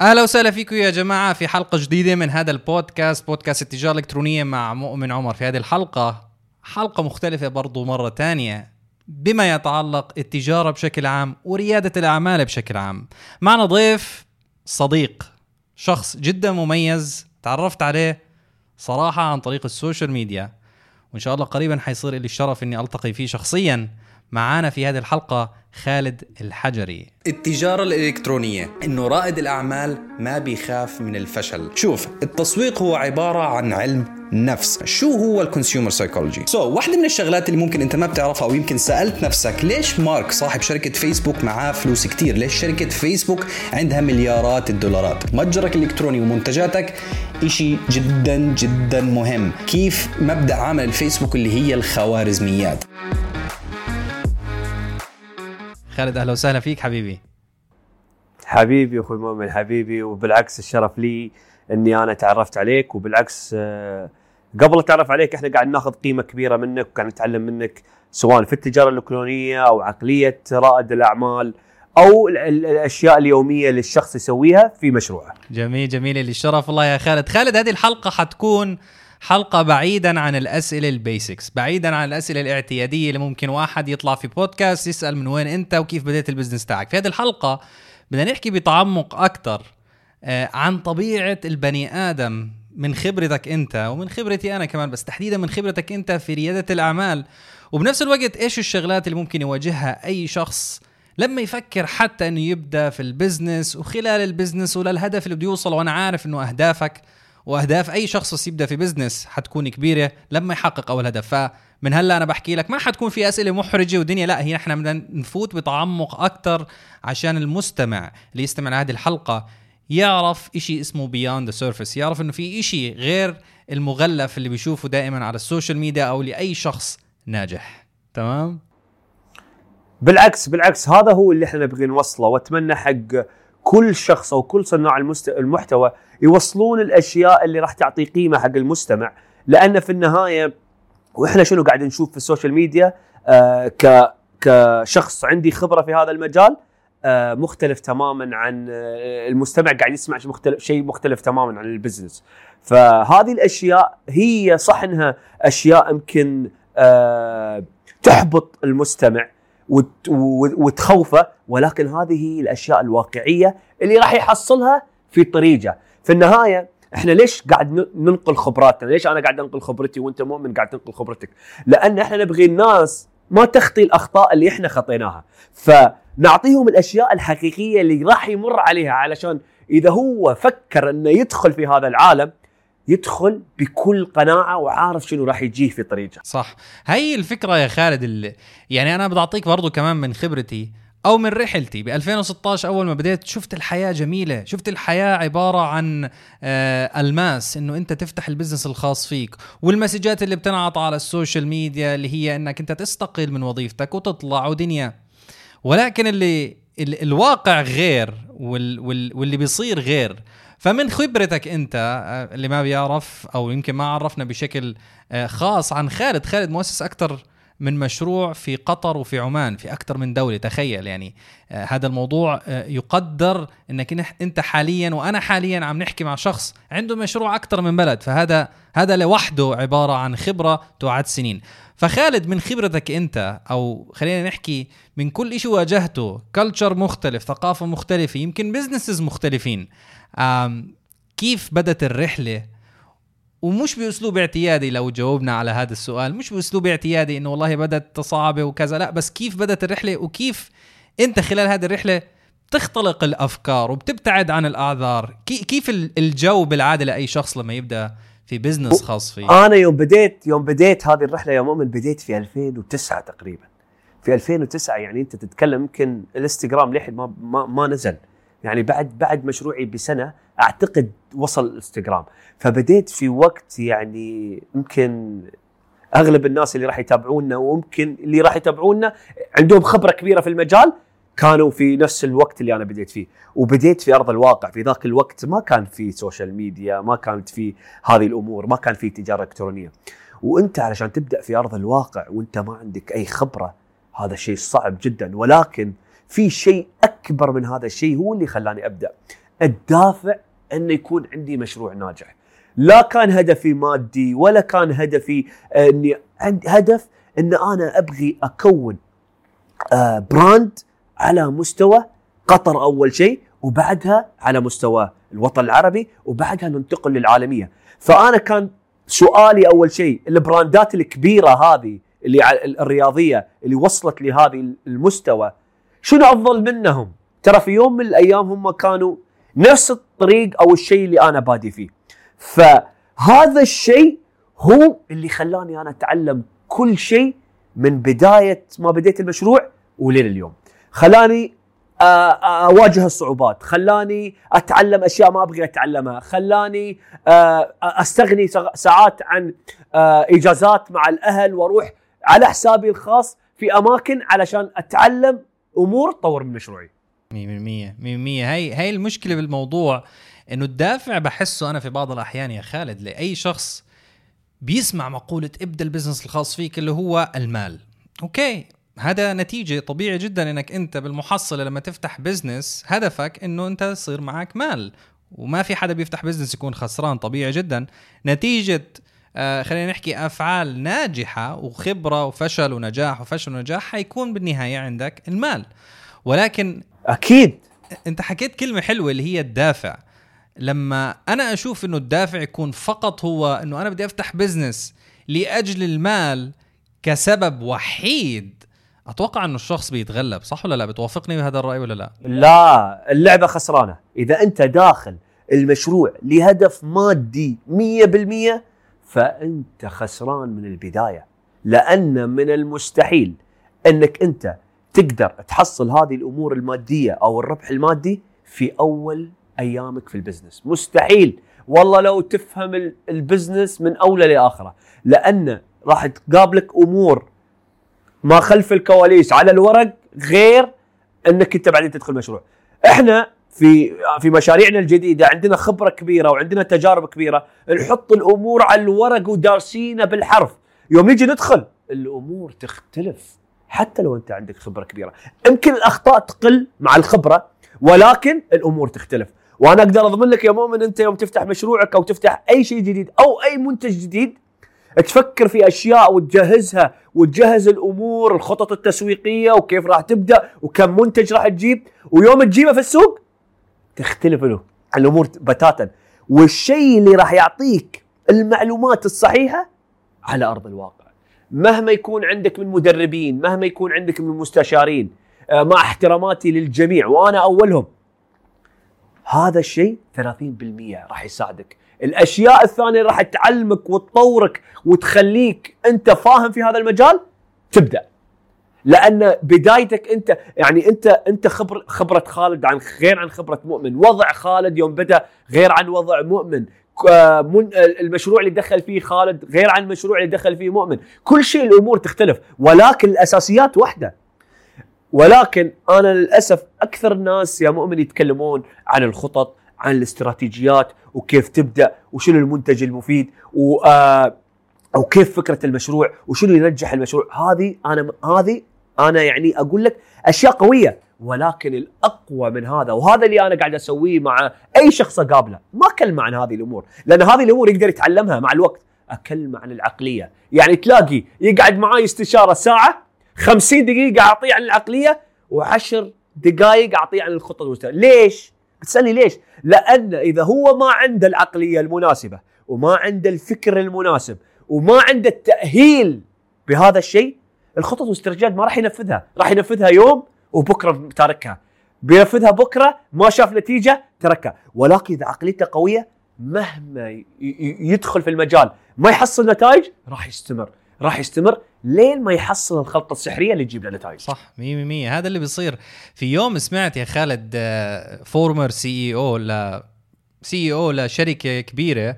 أهلا وسهلا فيكم يا جماعة في حلقة جديدة من هذا البودكاست بودكاست التجارة الإلكترونية مع مؤمن عمر في هذه الحلقة. حلقة مختلفة برضو مرة تانية بما يتعلق التجارة بشكل عام وريادة الأعمال بشكل عام. معنا ضيف صديق شخص جدا مميز تعرفت عليه صراحة عن طريق ال social media. وإن شاء الله قريبا حيصير لي الشرف إني ألتقي فيه شخصيا معانا في هذه الحلقة. خالد الحجري. التجارة الإلكترونية. إنه رائد الأعمال ما بيخاف من الفشل. شوف التسويق هو عبارة عن علم نفس. شو هو ال consumer psychology so واحدة من الشغلات اللي ممكن أنت ما بتعرفها أو يمكن سألت نفسك ليش مارك صاحب شركة فيسبوك معاه فلوس كتير؟ ليش شركة فيسبوك عندها مليارات الدولارات؟ متجرك الإلكتروني ومنتجاتك إشي جدا جدا مهم. كيف مبدأ عمل الفيسبوك اللي هي الخوارزميات؟ خالد أهلا وسهلا فيك حبيبي حبيبي أخوي مؤمن حبيبي وبالعكس الشرف لي إني أنا تعرفت عليك وبالعكس آه، قبل أتعرف عليك إحنا قاعد ناخذ قيمة كبيرة منك وقاعد نتعلم منك سواء في التجارة الإلكترونية أو عقلية رائد الأعمال أو الأشياء اليومية اللي الشخص يسويها في مشروعه. جميل جميل اللي الشرف الله يا خالد، خالد هذه الحلقة حتكون حلقة بعيدا عن الأسئلة ال basics بعيدا عن الأسئلة الاعتيادية اللي ممكن واحد يطلع في بودكاست يسأل من وين أنت وكيف بديت ال business تاعك. في هذه الحلقة بدنا نحكي بتعمق أكثر آه، عن طبيعة البني آدم من خبرتك أنت ومن خبرتي أنا كمان بس تحديدا من خبرتك أنت في ريادة الأعمال. وبنفس الوقت إيش الشغلات اللي ممكن يواجهها أي شخص لما يفكر حتى إنه يبدأ في ال business وخلال ال business وللهدف اللي بده يوصل وأنا عارف إنه أهدافك وأهداف أي شخص يبدأ في business حتكون كبيرة لما يحقق أول هدف. فمن هلا أنا بحكي لك ما حتكون في أسئلة محرجة ودنيا لا هي إحنا بدنا نفوت بتعمق أكثر عشان المستمع اللي يستمع لهذه الحلقة يعرف إشي اسمه beyond the surface يعرف إنه في إشي غير المغلف اللي بيشوفه دائما على ال social media أو لأي شخص ناجح. تمام؟ بالعكس بالعكس هذا هو اللي إحنا نبغي نوصله وأتمنى حق كل شخص أو كل صناع المحتوى يوصلون الأشياء اللي راح تعطي قيمة حق المستمع. لأن في النهاية وإحنا شنو قاعد نشوف في ال social media؟ آه ك كشخص عندي خبرة في هذا المجال آه مختلف تماما عن آه المستمع قاعد يسمع شيء مختلف شيء مختلف تماما عن البزنس فهذه الأشياء هي صح إنها أشياء يمكن آه تحبط المستمع وتخوفه ولكن هذه هي الأشياء الواقعية اللي راح يحصلها في طريقة. في النهاية إحنا ليش قاعد ننقل خبراتنا؟ ليش أنا قاعد أنقل خبرتي وأنت مؤمن قاعد تنقل خبرتك؟ لأن إحنا نبغي الناس ما تخطي الأخطاء اللي إحنا خطيناها. فنعطيهم الأشياء الحقيقية اللي راح يمر عليها علشان إذا هو فكر إنه يدخل في هذا العالم يدخل بكل قناعة وعارف شنو راح يجيه في طريقه. صح. هي الفكرة يا خالد اللي يعني أنا بدي اعطيك برضو كمان من خبرتي أو من رحلتي. ب 2016 أول ما بديت شفت الحياة جميلة. شفت الحياة عبارة عن آه ألماس إنه أنت تفتح البزنس الخاص فيك. وال messages اللي بتنحط على ال social media اللي هي إنك أنت تستقيل من وظيفتك وتطلع ودنيا. ولكن اللي الواقع غير وال وال واللي بيصير غير. فمن خبرتك أنت آه، اللي ما بيعرف أو يمكن ما عرفنا بشكل آه، خاص عن خالد. خالد مؤسس أكثر من مشروع في قطر وفي عمان في أكثر من دولة تخيل يعني. آه هذا الموضوع آه يقدر إنك أنت حاليا وأنا حاليا عم نحكي مع شخص عنده مشروع أكثر من بلد فهذا هذا لوحده عبارة عن خبرة تعد سنين. فخالد من خبرتك أنت أو خلينا نحكي من كل شيء واجهته culture مختلف ثقافة مختلفة يمكن businesses مختلفين كيف بدت الرحلة ومش بأسلوب اعتيادي لو جاوبنا على هذا السؤال مش بأسلوب اعتيادي إنه والله بدت صعبه وكذا لا بس كيف بدت الرحلة وكيف أنت خلال هذه الرحلة بتخلق الأفكار وبتبتعد عن الاعذار كيف الجو بالعادة لأي شخص لما يبدأ في business خاص فيه؟ أنا يوم بديت يوم بديت هذه الرحلة يا مؤمن بديت في 2009 تقريبا. في 2009 يعني أنت تتكلم يمكن الإنستغرام لحد ما ما, ما نزل. يعني بعد بعد مشروعي بسنة أعتقد وصل الانستغرام. فبديت في وقت يعني يمكن أغلب الناس اللي راح يتابعونا وممكن اللي راح يتابعونا عندهم خبرة كبيرة في المجال كانوا في نفس الوقت اللي أنا بديت فيه. وبديت في أرض الواقع. في ذاك الوقت ما كان في social media ما كانت في هذه الأمور ما كان في تجارة إلكترونية. وأنت علشان تبدأ في أرض الواقع وأنت ما عندك أي خبرة هذا شيء صعب جدا. ولكن في شيء أكبر من هذا الشيء هو اللي خلاني أبدأ. الدافع إنه يكون عندي مشروع ناجح. لا كان هدفي مادي ولا كان هدفي آه، إني عندي هدف إن أنا أبغي أكون آه، brand على مستوى قطر أول شيء وبعدها على مستوى الوطن العربي وبعدها ننتقل للعالمية. فأنا كان سؤالي أول شيء ال brandات الكبيرة هذه اللي الرياضية اللي وصلت لهذه المستوى شنو أفضل منهم؟ ترى في يوم من الأيام هم كانوا نفس الطريق أو الشيء اللي أنا بادي فيه. فهذا الشيء هو اللي خلاني أنا أتعلم كل شيء من بداية ما بديت المشروع ولين اليوم. خلاني آه، آه، أواجه الصعوبات. خلاني أتعلم أشياء ما أبغي أتعلمها. خلاني آه، أستغني ساعات عن إجازات مع الأهل وأروح على حسابي الخاص في أماكن علشان أتعلم أمور تطور من مشروعي. 100% 100% هي هي المشكلة بالموضوع إنه الدافع بحسه أنا في بعض الأحيان يا خالد لأي شخص بيسمع مقولة ابدأ ال business الخاص فيك اللي هو المال. okay هذا نتيجة طبيعي جدا إنك أنت بالمحصلة لما تفتح business هدفك إنه أنت يصير معك مال. وما في حدا بيفتح business يكون خسران طبيعي جدا. نتيجة آه خلينا نحكي أفعال ناجحة وخبرة وفشل ونجاح وفشل ونجاح حيكون بالنهاية عندك المال. ولكن أكيد. أنت حكيت كلمة حلوة اللي هي الدافع. لما أنا أشوف إنه الدافع يكون فقط هو إنه أنا بدي أفتح بزنس لأجل المال كسبب وحيد أتوقع إنه الشخص بيتغلب صح ولا لا؟ بتوافقني بهذا الرأي ولا لا؟ لا اللعبة خسرانة. إذا أنت داخل المشروع لهدف مادي 100% فأنت خسران من البداية. لأن من المستحيل إنك أنت تقدر تحصل هذه الأمور المادية أو الربح المادي في أول أيامك في ال business. مستحيل. والله لو تفهم ال- ال business من اوله لآخرة. لأن راح تقابلك أمور ما خلف الكواليس على الورق غير إنك أنت بعدين تدخل مشروع. إحنا في في مشاريعنا الجديدة عندنا خبرة كبيرة وعندنا تجارب كبيرة. نحط الأمور على الورق ودارسينها بالحرف. يوم نيجي ندخل الأمور تختلف. حتى لو أنت عندك خبرة كبيرة. يمكن الأخطاء تقل مع الخبرة ولكن الأمور تختلف. وأنا أقدر أضمن لك يا مؤمن أنت يوم تفتح مشروعك أو تفتح أي شيء جديد أو أي منتج جديد تفكر في أشياء وتجهزها وتجهز الأمور الخطط التسويقية وكيف راح تبدأ وكم منتج راح تجيب. ويوم تجيبه في السوق تختلف له الأمور بتاتا. والشيء اللي راح يعطيك المعلومات الصحيحة على أرض الواقع. مهما يكون عندك من مدربين مهما يكون عندك من مستشارين آه، مع احتراماتي للجميع وأنا أولهم. هذا الشيء 30% راح يساعدك. الأشياء الثانية راح تعلمك وتطورك وتخليك أنت فاهم في هذا المجال؟ تبدأ. لأن بدايتك أنت يعني أنت أنت خبر خبرة خالد عن غير عن خبرة مؤمن. وضع خالد يوم بدأ غير عن وضع مؤمن. المشروع اللي دخل فيه خالد غير عن المشروع اللي دخل فيه مؤمن. كل شيء الأمور تختلف ولكن الأساسيات واحدة. ولكن أنا للأسف أكثر الناس يا مؤمن يتكلمون عن الخطط عن الاستراتيجيات وكيف تبدأ وشنو المنتج المفيد و آه، أو كيف فكرة المشروع وشنو ينجح المشروع. هذه أنا هذه أنا يعني أقول لك أشياء قوية. ولكن الأقوى من هذا وهذا اللي أنا قاعد أسويه مع أي شخص أقابله. ما اكلمه عن هذه الأمور لأن هذه الأمور يقدر يتعلمها مع الوقت. اكلمه عن العقلية. يعني تلاقي يقعد معاي استشارة ساعة 50 دقيقة أعطيه عن العقلية و10 دقائق أعطيه عن الخطط والمستقبل ليش؟ بتسالني ليش؟ لأن إذا هو ما عنده العقلية المناسبة وما عنده الفكر المناسب وما عنده التأهيل بهذا الشيء الخطط والاستراتيجيات ما راح ينفذها. راح ينفذها يوم وبكرة تاركها بينفذها بكرة ما شاف نتيجة تركها. ولكن إذا عقليته قوية مهما يدخل في المجال ما يحصل نتائج راح يستمر. راح يستمر لين ما يحصل الخلطة السحرية اللي تجيب له نتائج. صح 100% هذا اللي بيصير. في يوم سمعت يا خالد فورمر سي اي أو ل سي اي أو لشركة كبيرة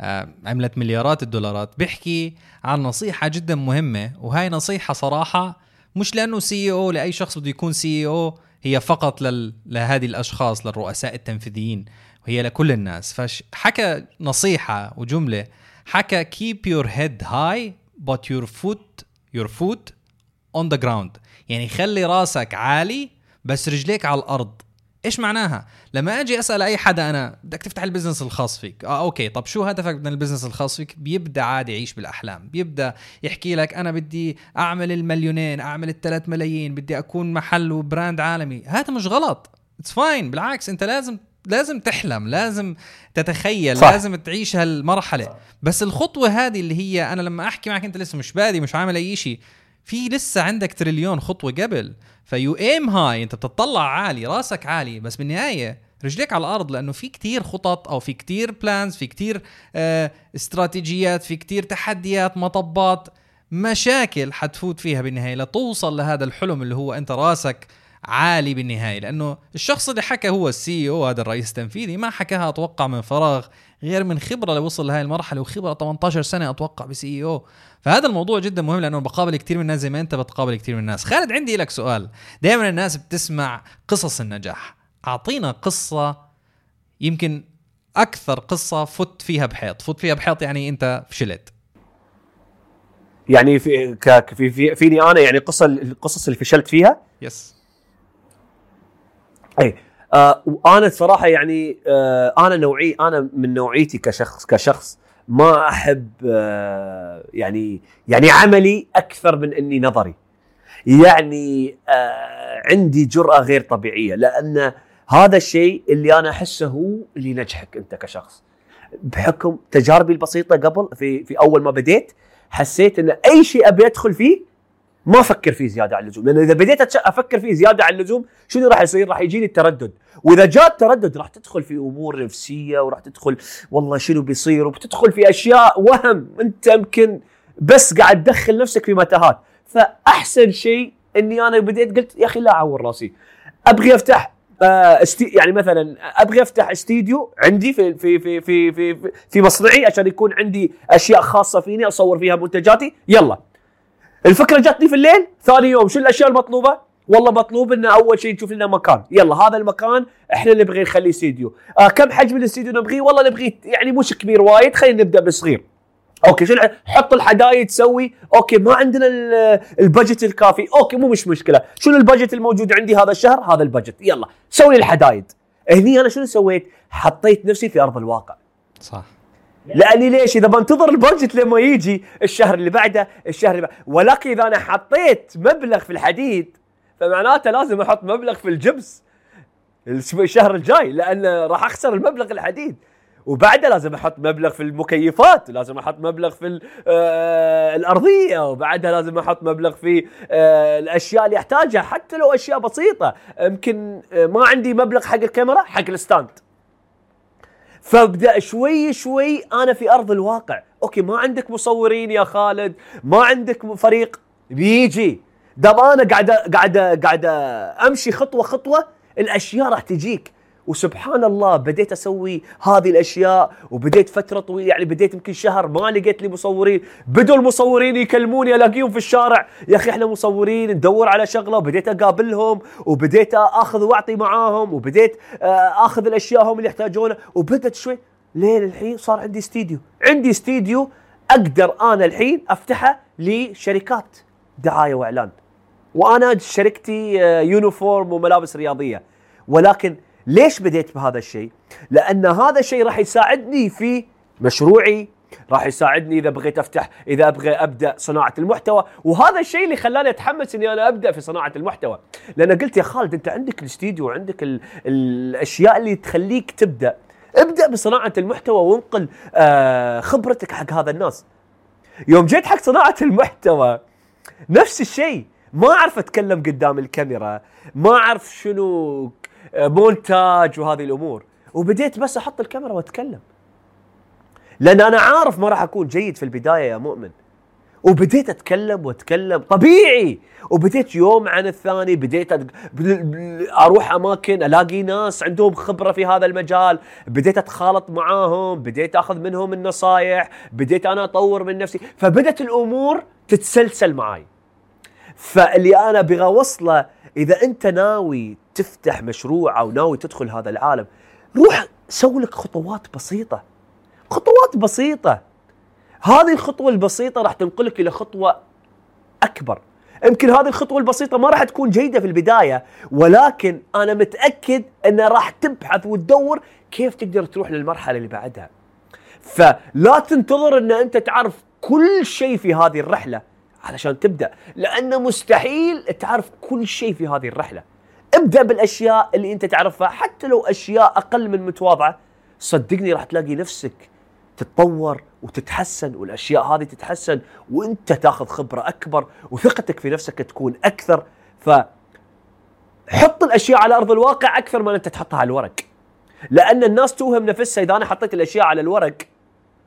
آه، عملت مليارات الدولارات بيحكي عن نصيحة جدا مهمة. وهاي نصيحة صراحة مش لأنه CEO لأي شخص بده يكون CEO هي فقط لل... لهذه الأشخاص للرؤساء التنفيذيين وهي لكل الناس. فحكى نصيحة وجملة حكى keep your head high but your foot your foot on the ground. يعني خلي راسك عالي بس رجليك على الأرض. إيش معناها؟ لما أجي أسأل أي حدا أنا بدك تفتح ال business الخاص فيك. آه okay طب شو هدفك من ال business الخاص فيك؟ بيبدأ عادي يعيش بالأحلام. بيبدأ يحكي لك أنا بدي أعمل المليونين أعمل الثلاث ملايين بدي أكون محل و brand عالمي. هذا مش غلط. it's fine بالعكس أنت لازم لازم تحلم لازم تتخيل صح. لازم تعيش هالمرحلة. بس الخطوة هذه اللي هي أنا لما أحكي معك أنت لسه مش بادي مش عامل أي شيء في لسه عندك تريليون خطوة قبل. if you aim high انت بتطلع عالي راسك عالي بس بالنهاية رجليك على الأرض لأنه في كتير خطط أو في كتير plans في كتير آه استراتيجيات في كتير تحديات مطبات مشاكل حتفوت فيها بالنهاية لتوصل لهذا الحلم اللي هو أنت راسك عالي بالنهاية لأنه الشخص اللي حكى هو السي أو هذا الرئيس التنفيذي ما حكاها أتوقع من فراغ غير من خبرة لوصل لهي المرحلة وخبرة 18 سنة أتوقع بسي أو. فهذا الموضوع جدا مهم لأنه بقابل كثير من الناس زي ما أنت بتقابل كثير من الناس. خالد عندي لك سؤال. دائما الناس بتسمع قصص النجاح. أعطينا قصة يمكن أكثر قصة فت فيها بحيط. فت فيها بحيط يعني أنت فشلت. يعني في في في فيني أنا يعني قصة القصص اللي فشلت فيها؟ يس أي آه وأنا صراحة يعني آه أنا نوعي أنا من نوعيتي كشخص كشخص ما أحب آه يعني يعني عملي أكثر من إني نظري. يعني آه عندي جرأة غير طبيعية لأن هذا الشيء اللي أنا أحسه هو اللي ينجحك أنت كشخص. بحكم تجاربي البسيطة قبل في في أول ما بديت حسيت أن أي شيء أبي أدخل فيه ما أفكر فيه زيادة عن اللزوم لأن إذا بديت أفكر فيه زيادة عن اللزوم شنو راح يصير؟ راح يجيني التردد. وإذا جاء التردد راح تدخل في أمور نفسية وراح تدخل والله شنو بيصير؟ وبتدخل في أشياء وهم أنت يمكن بس قاعد تدخل نفسك في متاهات. فأحسن شيء إني أنا بديت قلت يا أخي لا أعور راسي. أبغي أفتح آه استي يعني مثلا أبغي أفتح استديو عندي في في في في في, في مصنعي عشان يكون عندي أشياء خاصة فيني أصور فيها منتجاتي. يلا. الفكرة جاتني في الليل ثاني يوم شو الأشياء المطلوبة؟ والله مطلوب ان أول شيء نشوف لنا مكان. يلا هذا المكان إحنا نبغي نخليه استديو. آه كم حجم الاستديو نبغيه؟ والله نبغيه يعني مش كبير وايد خلينا نبدأ بصغير. okay الع- حط الحدايد تسوي. okay ما عندنا ال- ال budget الكافي. okay مو مش مشكلة. شنو ال budget الموجود عندي هذا الشهر؟ هذا ال budget. يلا سوي الحدايد. هني أنا شنو سويت؟ حطيت نفسي في أرض الواقع. صح. لاني ليش؟ إذا بنتظر البادجت لما يجي الشهر اللي بعده الشهر اللي بعده. ولكن إذا أنا حطيت مبلغ في الحديد فمعناته لازم أحط مبلغ في الجبس الشهر الجاي لأن راح أخسر المبلغ الحديد. وبعده لازم أحط مبلغ في المكيفات لازم أحط مبلغ في آه الأرضية وبعدها لازم أحط مبلغ في آه الأشياء اللي أحتاجها حتى لو أشياء بسيطة. يمكن آه ما عندي مبلغ حق الكاميرا حق ال stand. فابدأ شوي شوي أنا في أرض الواقع. okay ما عندك مصورين يا خالد ما عندك فريق. بيجي. دام أنا قاعد قاعد قاعد أمشي خطوة خطوة الأشياء راح تجيك. وسبحان الله بديت أسوي هذه الأشياء وبديت فترة طويلة يعني بديت يمكن شهر ما لقيت لي مصورين. بدوا المصورين يكلموني ألاقيهم في الشارع يا أخي إحنا مصورين ندور على شغلة. وبديت أقابلهم وبديت أخذ وأعطي معاهم وبديت آه، أخذ الاشياء هم اللي يحتاجونها وبدت شوي لين الحين صار عندي استديو. عندي استديو أقدر أنا الحين أفتحه لشركات دعاية وإعلان. وأنا شركتي آه، uniform وملابس رياضية. ولكن ليش بديت بهذا الشيء؟ لأن هذا الشيء راح يساعدني في مشروعي راح يساعدني إذا بغيت أفتح إذا أبغى أبدأ صناعة المحتوى وهذا الشيء اللي خلاني أتحمس إني أنا أبدأ في صناعة المحتوى. لأن قلت يا خالد أنت عندك الاستديو وعندك ال- الأشياء اللي تخليك تبدأ. ابدأ بصناعة المحتوى وانقل آه خبرتك حق هذا الناس. يوم جيت حق صناعة المحتوى نفس الشيء. ما أعرف أتكلم قدام الكاميرا ما أعرف شنو مونتاج وهذه الأمور. وبديت بس أحط الكاميرا وأتكلم. لأن أنا عارف ما راح أكون جيد في البداية يا مؤمن. وبديت أتكلم وأتكلم طبيعي. وبديت يوم عن الثاني بديت أروح أماكن ألاقي ناس عندهم خبرة في هذا المجال. بديت أتخالط معاهم بديت أخذ منهم النصايح بديت أنا أطور من نفسي. فبدت الأمور تتسلسل معي فاللي أنا أبغى اوصله إذا أنت ناوي تفتح مشروع أو ناوي تدخل هذا العالم روح سوي لك خطوات بسيطة. خطوات بسيطة. هذه الخطوة البسيطة راح تنقلك إلى خطوة أكبر. يمكن هذه الخطوة البسيطة ما راح تكون جيدة في البداية ولكن أنا متأكد أن راح تبحث وتدور كيف تقدر تروح للمرحلة اللي بعدها. فلا تنتظر أن أنت تعرف كل شيء في هذه الرحلة علشان تبدأ لأنه مستحيل تعرف كل شيء في هذه الرحلة. ابدأ بالأشياء اللي أنت تعرفها حتى لو أشياء أقل من متواضعة صدقني راح تلاقي نفسك تتطور وتتحسن والأشياء هذه تتحسن وأنت تاخذ خبرة أكبر وثقتك في نفسك تكون أكثر. ف حط الأشياء على أرض الواقع أكثر ما أنت تحطها على الورق. لأن الناس توهم نفسها إذا أنا حطيت الأشياء على الورق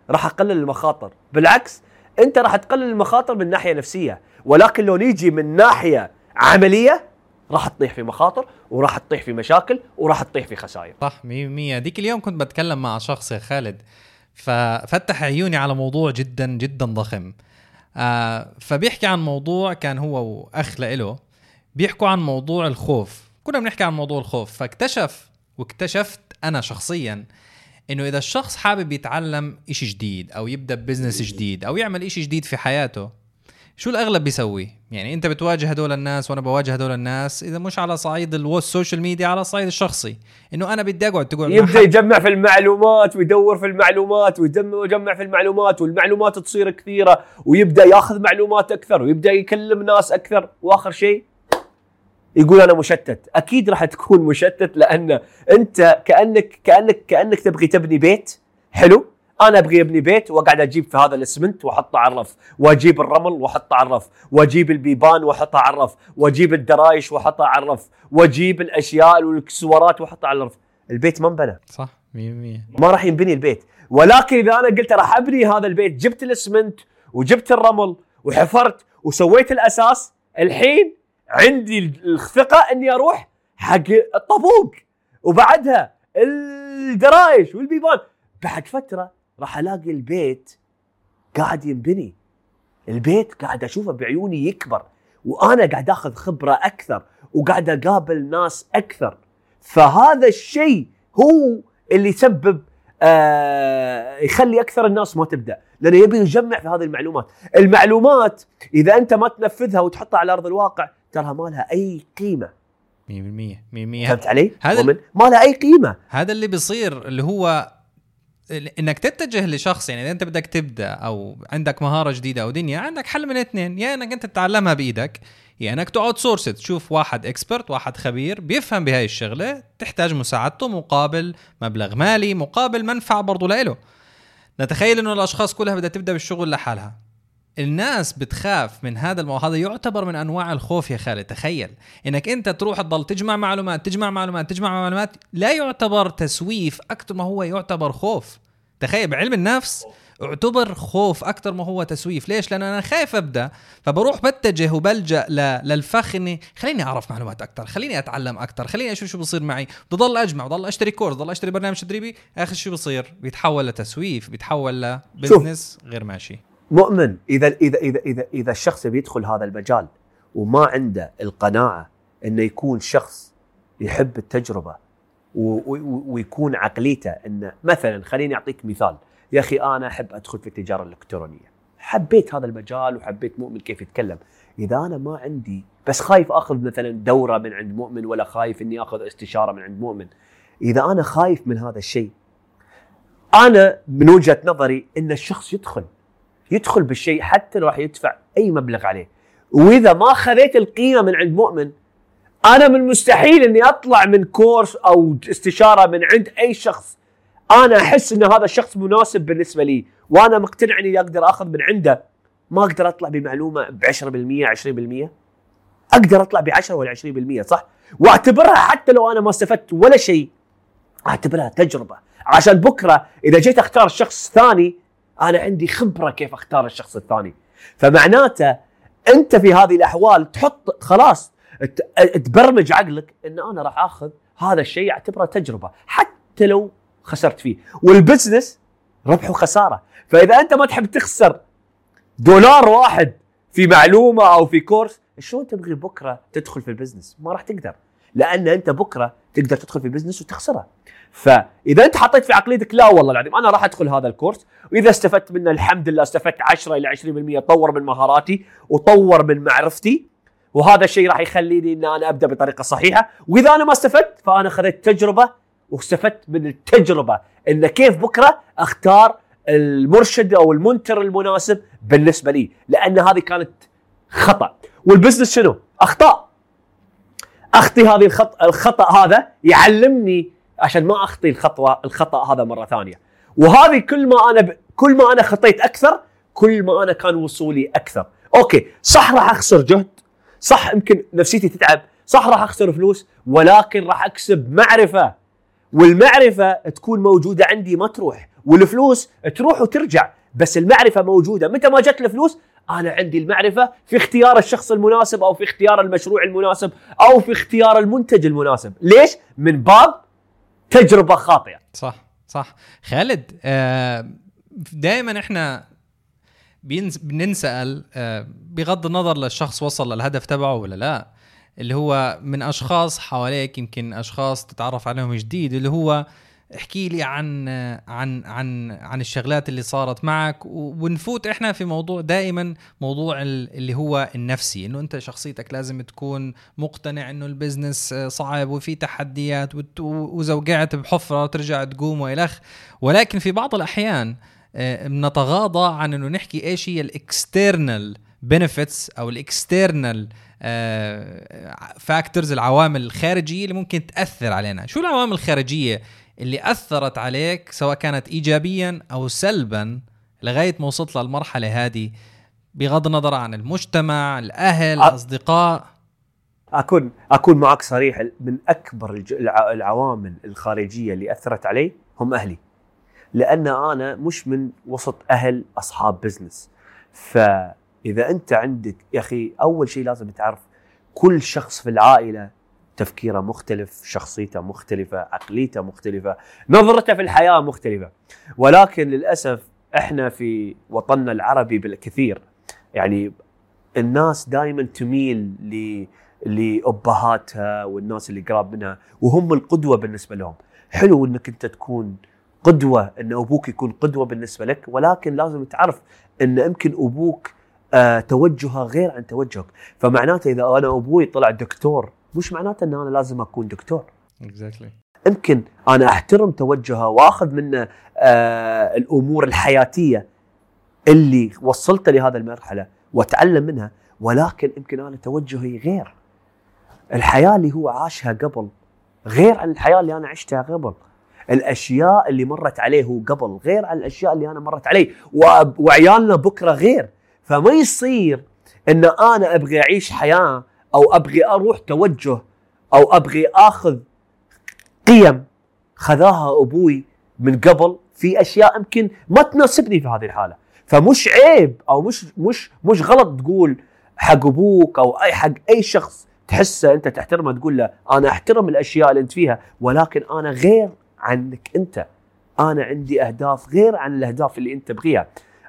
راح أقلل المخاطر. بالعكس أنت راح تقلل المخاطر من ناحية نفسية ولكن لو نيجي من ناحية عملية راح تطيح في مخاطر وراح تطيح في مشاكل وراح تطيح في خسائر. صح 100% ديك اليوم كنت بتكلم مع شخص يا خالد ففتح عيوني على موضوع جدا جدا ضخم. آه فبيحكي عن موضوع كان هو وأخ له بيحكوا عن موضوع الخوف. كنا بنحكي عن موضوع الخوف فاكتشف واكتشفت أنا شخصيا إنه إذا الشخص حابب يتعلم إشي جديد أو يبدأ business جديد أو يعمل إشي جديد في حياته شو الأغلب بيسوي؟ يعني أنت بتواجه هدول الناس وأنا بواجه هدول الناس إذا مش على صعيد ال social media على الصعيد الشخصي. إنه أنا بدي أقعد تقعد يبدأ يجمع في المعلومات ويدور في المعلومات ويجمع في المعلومات والمعلومات تصير كثيرة ويبدأ يأخذ معلومات أكثر ويبدأ يكلم ناس أكثر. وآخر شيء يقول أنا مشتت. أكيد راح تكون مشتت لأن أنت كانك كانك كأنك تبغي تبني بيت. حلو؟ أنا أبغي ابني بيت وأقعد أجيب في هذا الاسمنت وأحطه على الرف وأجيب الرمل وأحطه على الرف وأجيب البيبان واحطها على الرف وأجيب الدرايش واحطها على الرف وأجيب الأشياء والاكسسوارات واحطها على الرف. البيت ما انبنى صح 100% ما راح ينبني البيت. ولكن إذا أنا قلت راح أبني هذا البيت جبت الاسمنت وجبت الرمل وحفرت وسويت الأساس الحين عندي الثقة إني أروح حق الطابوق وبعدها الدرايش والبيبان. بعد فترة راح ألاقي البيت قاعد ينبني. البيت قاعد أشوفه بعيوني يكبر وأنا قاعد آخذ خبرة أكثر وقاعد أقابل ناس أكثر. فهذا الشيء هو اللي يسبب آه يخلي أكثر الناس ما تبدأ لأنه يبي يجمع في هذه المعلومات. المعلومات إذا أنت ما تنفذها وتحطها على أرض الواقع ترى ما لها أي قيمة. 100% 100% فهمت علي؟ هذا ما لها أي قيمة. هذا اللي بيصير اللي هو إنك تتجه لشخص يعني إذا أنت بدك تبدأ أو عندك مهارة جديدة أو دنيا عندك حل من اثنين يا إنك أنت تتعلمها بإيدك يا إنك تقعد source تشوف واحد expert واحد خبير بيفهم بهاي الشغلة تحتاج مساعدته مقابل مبلغ مالي مقابل منفعة برضه لإله. نتخيل إنه الأشخاص كلها بدها تبدأ بالشغل لحالها. الناس بتخاف من هذا الموضوع. هذا يعتبر من أنواع الخوف يا خالد. تخيل إنك أنت تروح تضل تجمع معلومات تجمع معلومات تجمع معلومات. لا يعتبر تسويف أكثر ما هو يعتبر خوف. تخيل بعلم النفس اعتبر خوف أكثر ما هو تسويف. ليش؟ لأن أنا خايف أبدأ فبروح بتجه وبلجأ للفخ إني خليني أعرف معلومات أكثر خليني أتعلم أكثر خليني أشوف شو بصير معي. بضل أجمع بضل أشتري كورس بضل أشتري برنامج تدريبي. اخر شو بصير؟ بيتحول لتسويف بيتحول لبزنس غير ماشي. مؤمن. اذا اذا اذا اذا إذا الشخص بيدخل هذا المجال وما عنده القناعة إنه يكون شخص يحب التجربة ويكون عقليته إنه مثلا خليني أعطيك مثال. يا أخي أنا أحب أدخل في التجارة الإلكترونية. حبيت هذا المجال وحبيت مؤمن كيف يتكلم. إذا أنا ما عندي بس خايف أخذ مثلا دورة من عند مؤمن ولا خايف إني أخذ استشارة من عند مؤمن. إذا أنا خايف من هذا الشيء أنا من وجهة نظري إن الشخص يدخل. يدخل بالشيء حتى لو راح يدفع أي مبلغ عليه. وإذا ما خذيت القيمة من عند مؤمن أنا من مستحيل إني أطلع من كورس أو استشارة من عند أي شخص. أنا أحس إن هذا الشخص مناسب بالنسبة لي وأنا مقتنع إني أقدر آخذ من عنده. ما أقدر أطلع بمعلومة ب 10% 20% أقدر أطلع ب 10 ولا 20% صح؟ وأعتبرها حتى لو أنا ما استفدت ولا شيء أعتبرها تجربة. عشان بكرة إذا جيت أختار شخص ثاني أنا عندي خبرة كيف أختار الشخص الثاني. فمعناته أنت في هذه الأحوال تحط خلاص تبرمج عقلك إن أنا راح آخذ هذا الشيء أعتبره تجربة حتى لو خسرت فيه. وال business ربح وخساره فإذا أنت ما تحب تخسر دولار واحد في معلومة أو في course شلون تبغي بكرة تدخل في ال business؟ ما راح تقدر. لأن أنت بكرة تقدر تدخل في ال business وتخسره. فإذا أنت حطيت في عقليتك لا والله العظيم أنا راح أدخل هذا ال course وإذا استفدت منه الحمد لله استفدت 10 إلى 20% طور من مهاراتي وطور من معرفتي وهذا الشيء راح يخليني إن أنا أبدأ بطريقة صحيحة. وإذا أنا ما استفدت فأنا اخذت تجربة واستفدت من التجربة إن كيف بكرة أختار المرشد أو ال mentor المناسب بالنسبة لي لأن هذه كانت خطأ. وال business شنو؟ أخطاء. أخطي هذه الخط الخطأ هذا يعلمني عشان ما أخطي الخطوة الخطأ هذا مرة ثانية. وهذه كل ما أنا ب... كل ما أنا خطيت أكثر كل ما أنا كان وصولي أكثر. أوكي صح راح أخسر جهد صح يمكن نفسيتي تتعب صح راح أخسر فلوس ولكن راح أكسب معرفة. والمعرفة تكون موجودة عندي ما تروح والفلوس تروح وترجع بس المعرفة موجودة. متى ما جت الفلوس أنا عندي المعرفة في اختيار الشخص المناسب أو في اختيار المشروع المناسب أو في اختيار المنتج المناسب. ليش؟ من باب تجربة خاطئة. صح صح. خالد آه دائما إحنا بننسأل آه بغض النظر للشخص وصل للهدف تبعه ولا لا اللي هو من أشخاص حواليك يمكن أشخاص تتعرف عليهم جديد اللي هو احكي لي عن عن عن عن الشغلات اللي صارت معك ونفوت إحنا في موضوع دائما موضوع ال- اللي هو النفسي إنه أنت شخصيتك لازم تكون مقتنع إنه البزنس آه، صعب وفي تحديات واذا وقعت بحفرة ترجع تقوم والخ ولكن في بعض الأحيان آه، بنتغاضى عن إنه نحكي إيش هي ال external benefits أو ال external factors العوامل الخارجية اللي ممكن تأثر علينا. شو العوامل الخارجية اللي أثرت عليك سواء كانت ايجابيا أو سلبا لغاية ما وصلت للمرحلة هذه بغض النظر عن المجتمع الأهل أ- الأصدقاء؟ أكون أكون معك صريح من أكبر الج- الع- العوامل الخارجية اللي أثرت علي هم أهلي. لأن أنا مش من وسط أهل أصحاب بزنس فإذا أنت عندك يا أخي أول شيء لازم تعرف كل شخص في العائلة تفكيره مختلف شخصيته مختلفة عقليته مختلفة نظرته في الحياة مختلفة. ولكن للأسف إحنا في وطننا العربي بالكثير. يعني الناس دائما تميل ل لأبهاتها والناس اللي قراب منها وهم القدوة بالنسبة لهم. حلو إنك أنت تكون قدوة إن أبوك يكون قدوة بالنسبة لك ولكن لازم تعرف إن يمكن أبوك آه توجهه غير عن توجهك. فمعناته إذا أنا أبوي طلع دكتور مش معناته إن أنا لازم أكون دكتور. اكزاكتلي يمكن أنا أحترم توجهه وأخذ منه آه الأمور الحياتية اللي وصلت لهذا المرحلة وأتعلم منها ولكن يمكن أنا توجهي غير. الحياة اللي هو عاشها قبل غير عن الحياة اللي أنا عشتها قبل. الأشياء اللي مرت عليه هو قبل غير عن الأشياء اللي أنا مرت علي وأب- وعيالنا بكرة غير. فما يصير إن أنا ابغي أعيش حياة أو أبغي أروح توجه أو أبغي آخذ قيم خذاها أبوي من قبل في أشياء يمكن ما تناسبني في هذه الحالة. فمش عيب أو مش مش مش غلط تقول حق أبوك أو اي حق أي شخص تحسه أنت تحترمه تقول له أنا أحترم الأشياء اللي أنت فيها ولكن أنا غير عنك أنت. أنا عندي أهداف غير عن الأهداف اللي أنت تبغيها.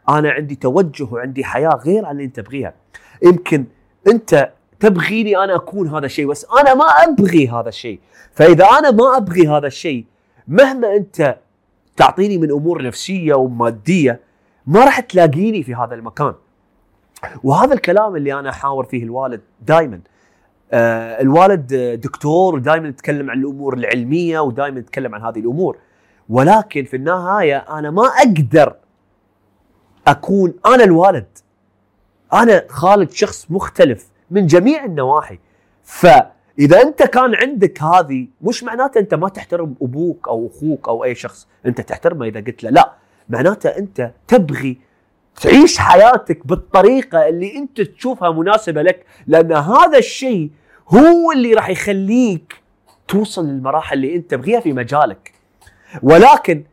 أنا عندي توجه وعندي حياة غير عن اللي أنت تبغيها. يمكن أنت تبغيني أنا أكون هذا الشيء بس أنا ما أبغي هذا الشيء. فإذا أنا ما أبغي هذا الشيء مهما أنت تعطيني من أمور نفسية ومادية ما راح تلاقيني في هذا المكان. وهذا الكلام اللي أنا أحاور فيه الوالد دائما آه الوالد دكتور ودائما يتكلم عن الأمور العلمية ودائما يتكلم عن هذه الأمور. ولكن في النهاية أنا ما أقدر أكون أنا الوالد. أنا خالد شخص مختلف. من جميع النواحي. فإذا أنت كان عندك هذه مش معناته أنت ما تحترم أبوك أو أخوك أو أي شخص. أنت تحترمه إذا قلت له لا. معناته أنت تبغي تعيش حياتك بالطريقة اللي أنت تشوفها مناسبة لك لأن هذا الشيء هو اللي راح يخليك توصل للمراحل اللي أنت تبغيها في مجالك. ولكن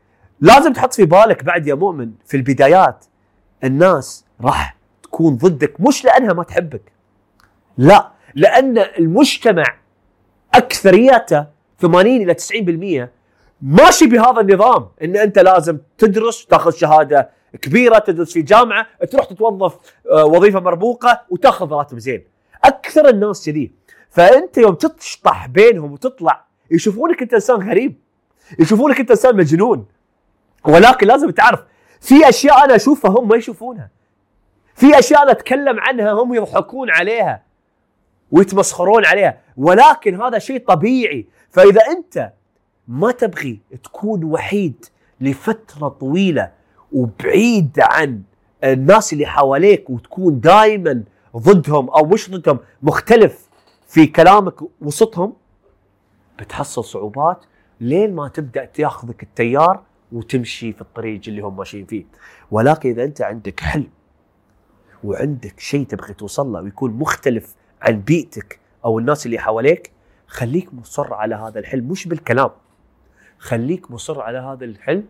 لازم تحط في بالك بعد يا مؤمن في البدايات الناس راح تكون ضدك مش لأنها ما تحبك. لا لأن المجتمع اكثريته 80 إلى 90% ماشي بهذا النظام إن أنت لازم تدرس تاخذ شهادة كبيرة تدرس في جامعة تروح تتوظف آه، وظيفة مرموقه وتاخذ راتب زين. أكثر الناس كذي. فأنت يوم تشطح بينهم وتطلع يشوفونك أنت إنسان غريب يشوفونك أنت إنسان مجنون. ولكن لازم تعرف في أشياء أنا أشوفها هم ما يشوفونها. في أشياء أنا أتكلم عنها هم يضحكون عليها. ويتمسخرون عليها. ولكن هذا شيء طبيعي. فإذا أنت ما تبغي تكون وحيد لفترة طويلة وبعيد عن الناس اللي حواليك وتكون دائما ضدهم أو مش ضدهم مختلف في كلامك وسطهم بتحصل صعوبات لين ما تبدأ تاخذك التيار وتمشي في الطريق اللي هم ماشيين فيه. ولكن إذا أنت عندك حلم وعندك شيء تبغي توصل له ويكون مختلف عن بيئتك أو الناس اللي حواليك خليك مصر على هذا الحلم. مش بالكلام خليك مصر على هذا الحلم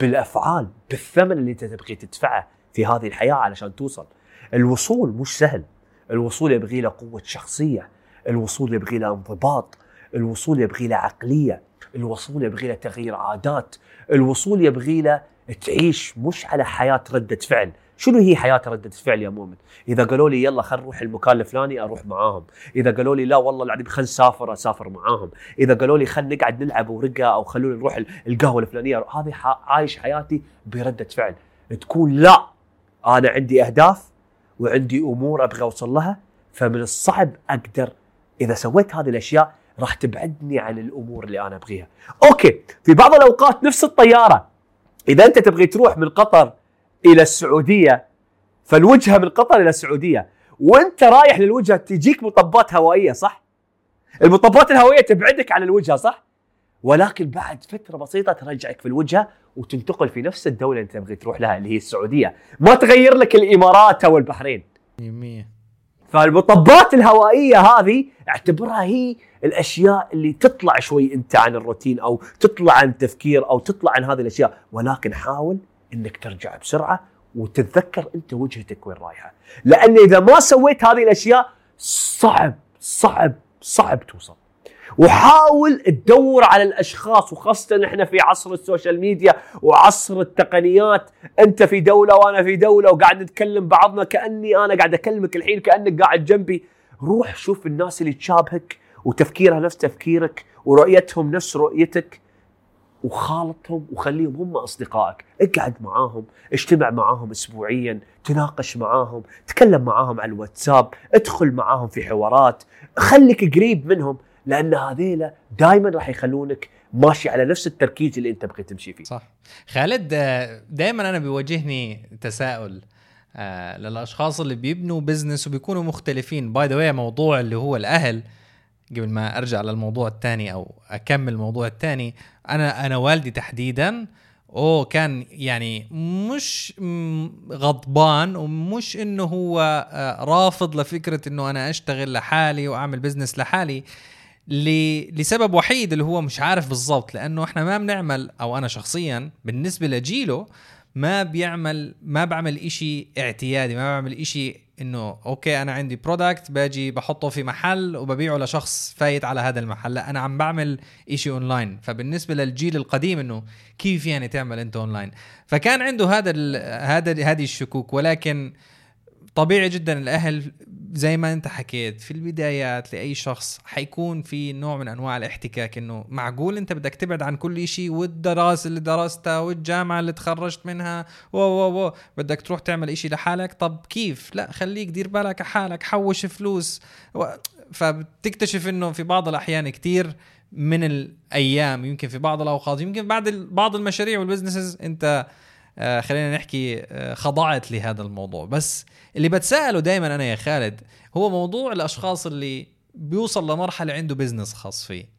بالأفعال بالثمن اللي أنت تبغي تدفعه في هذه الحياة علشان توصل. الوصول مش سهل. الوصول يبغي له قوة شخصية الوصول يبغي له انضباط الوصول يبغي له عقلية الوصول يبغي له تغيير عادات الوصول يبغي له تعيش مش على حياة ردة فعل. شنو هي حياة ردة فعل يا مؤمن؟ إذا قالوا لي يلا خل نروح المكان الفلاني أروح معاهم. إذا قالوا لي لا والله العظيم خل نسافر أسافر معاهم. إذا قالوا لي خل نقعد نلعب ورقة أو خلونا نروح القهوة الفلانية هذه عايش حياتي بردة فعل. تكون لا أنا عندي أهداف وعندي أمور أبغى أوصل لها فمن الصعب أقدر. إذا سويت هذه الأشياء راح تبعدني عن الأمور اللي أنا أبغيها. okay في بعض الأوقات نفس الطيارة. إذا أنت تبغي تروح من قطر إلى السعودية فالوجهه من قطر إلى السعودية وأنت رايح للوجهه تجيك مطبات هوائية صح؟ المطبات الهوائية تبعدك عن الوجهه صح؟ ولكن بعد فترة بسيطة ترجعك في الوجهه وتنتقل في نفس الدولة اللي أنت تبغي تروح لها اللي هي السعودية، ما تغير لك الإمارات أو البحرين. 100 فالمطبات الهوائية هذه اعتبرها هي الأشياء اللي تطلع شوي أنت عن الروتين أو تطلع عن التفكير أو تطلع عن هذه الأشياء ولكن حاول إنك ترجع بسرعة وتتذكر أنت وجهتك وين رايحة. لأن إذا ما سويت هذه الأشياء صعب صعب صعب توصل. وحاول تدور على الأشخاص وخاصة إحنا في عصر السوشيال ميديا وعصر التقنيات. أنت في دولة وأنا في دولة وقاعد نتكلم بعضنا كأني أنا قاعد أكلمك الحين كأنك قاعد جنبي. روح شوف الناس اللي تشابهك وتفكيرها نفس تفكيرك ورؤيتهم نفس رؤيتك. وخالطهم وخليهم هم أصدقائك، اقعد معاهم، اجتمع معاهم اسبوعيا، تناقش معاهم، تكلم معاهم على الواتساب، ادخل معاهم في حوارات، خليك قريب منهم لأن هذيلا دائما راح يخلونك ماشي على نفس التركيز اللي أنت بغيت تمشي فيه. صح. خالد دائما أنا بيواجهني تساؤل آه للأشخاص اللي بيبنوا business وبيكونوا مختلفين by the موضوع اللي هو الأهل قبل ما أرجع للموضوع الثاني أو أكمل الموضوع الثاني أنا أنا والدي تحديدا أوه كان يعني مش غضبان ومش إنه هو آه، رافض لفكرة إنه أنا أشتغل لحالي وأعمل business لحالي لسبب وحيد اللي هو مش عارف بالضبط لأنه إحنا ما بنعمل أو أنا شخصيا بالنسبة لجيله ما بيعمل ما بعمل إشي اعتيادي ما بعمل إشي إنه okay أنا عندي product باجي بحطه في محل وببيعه لشخص فايت على هذا المحل. لا أنا عم بعمل إشي اونلاين فبالنسبة للجيل القديم إنه كيف يعني تعمل أنت اونلاين فكان عنده هذا هذا هذه الشكوك. ولكن طبيعي جدا الأهل زي ما أنت حكيت في البدايات لأي شخص حيكون في نوع من أنواع الاحتكاك إنه معقول أنت بدك تبعد عن كل شيء والدراسه اللي درستها والجامعة اللي تخرجت منها و و و بدك تروح تعمل شيء لحالك؟ طب كيف؟ لا خليك دير بالك على حالك حوش فلوس. و... فبتكتشف إنه في بعض الأحيان كتير من الأيام يمكن في بعض الأوقات يمكن بعد بعض المشاريع وال businesses أنت خلينا نحكي آه خضعت لهذا الموضوع. بس اللي بتساءله دائما أنا يا خالد هو موضوع الأشخاص اللي بيوصل لمرحلة عنده business خاص فيه.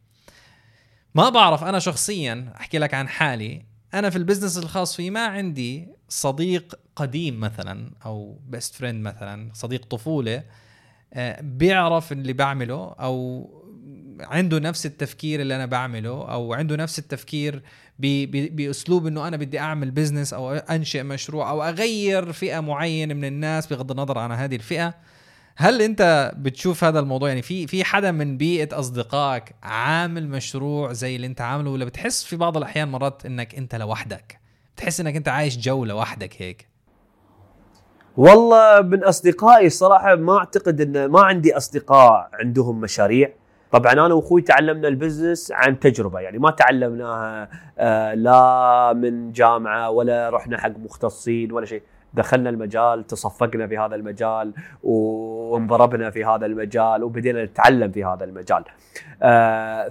ما بعرف أنا شخصيا أحكي لك عن حالي أنا في ال business الخاص فيه ما عندي صديق قديم مثلا أو best friend مثلا صديق طفولة آه، بيعرف اللي بعمله أو عنده نفس التفكير اللي أنا بعمله أو عنده نفس التفكير بأسلوب إنه أنا بدي أعمل بزنس أو أنشئ مشروع أو أغير فئة معينة من الناس بغض النظر عن هذه الفئة. هل أنت بتشوف هذا الموضوع؟ يعني في في حدا من بيئة أصدقائك عامل مشروع زي اللي أنت عامله ولا بتحس في بعض الأحيان مرات إنك أنت لوحدك؟ بتحس إنك أنت عايش جو لوحدك هيك؟ والله من أصدقائي الصراحه ما أعتقد إن ما عندي أصدقاء عندهم مشاريع. طبعا أنا وأخوي تعلمنا البزنس عن تجربة يعني ما تعلمناها آه لا من جامعة ولا رحنا حق مختصين ولا شيء. دخلنا المجال تصفقنا في هذا المجال وانضربنا في هذا المجال وبدينا نتعلم في هذا المجال. آه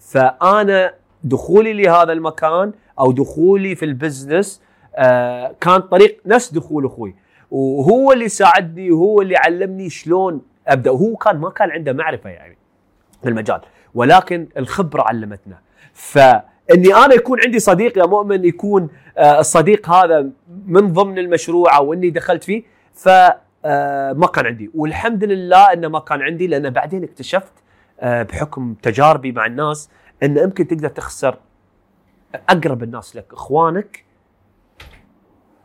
فأنا دخولي لهذا المكان أو دخولي في البزنس آه كان طريق نفس دخول أخوي. وهو اللي ساعدني وهو اللي علمني شلون أبدأ. وهو كان ما كان عنده معرفة يعني. في المجال. ولكن الخبرة علمتنا. فإني أنا يكون عندي صديق يا مؤمن يكون آه، الصديق هذا من ضمن المشروع أو إني دخلت فيه ف آه، ما كان عندي. والحمد لله إنه ما كان عندي لأن بعدين اكتشفت آه، بحكم تجاربي مع الناس إن يمكن تقدر تخسر أقرب الناس لك إخوانك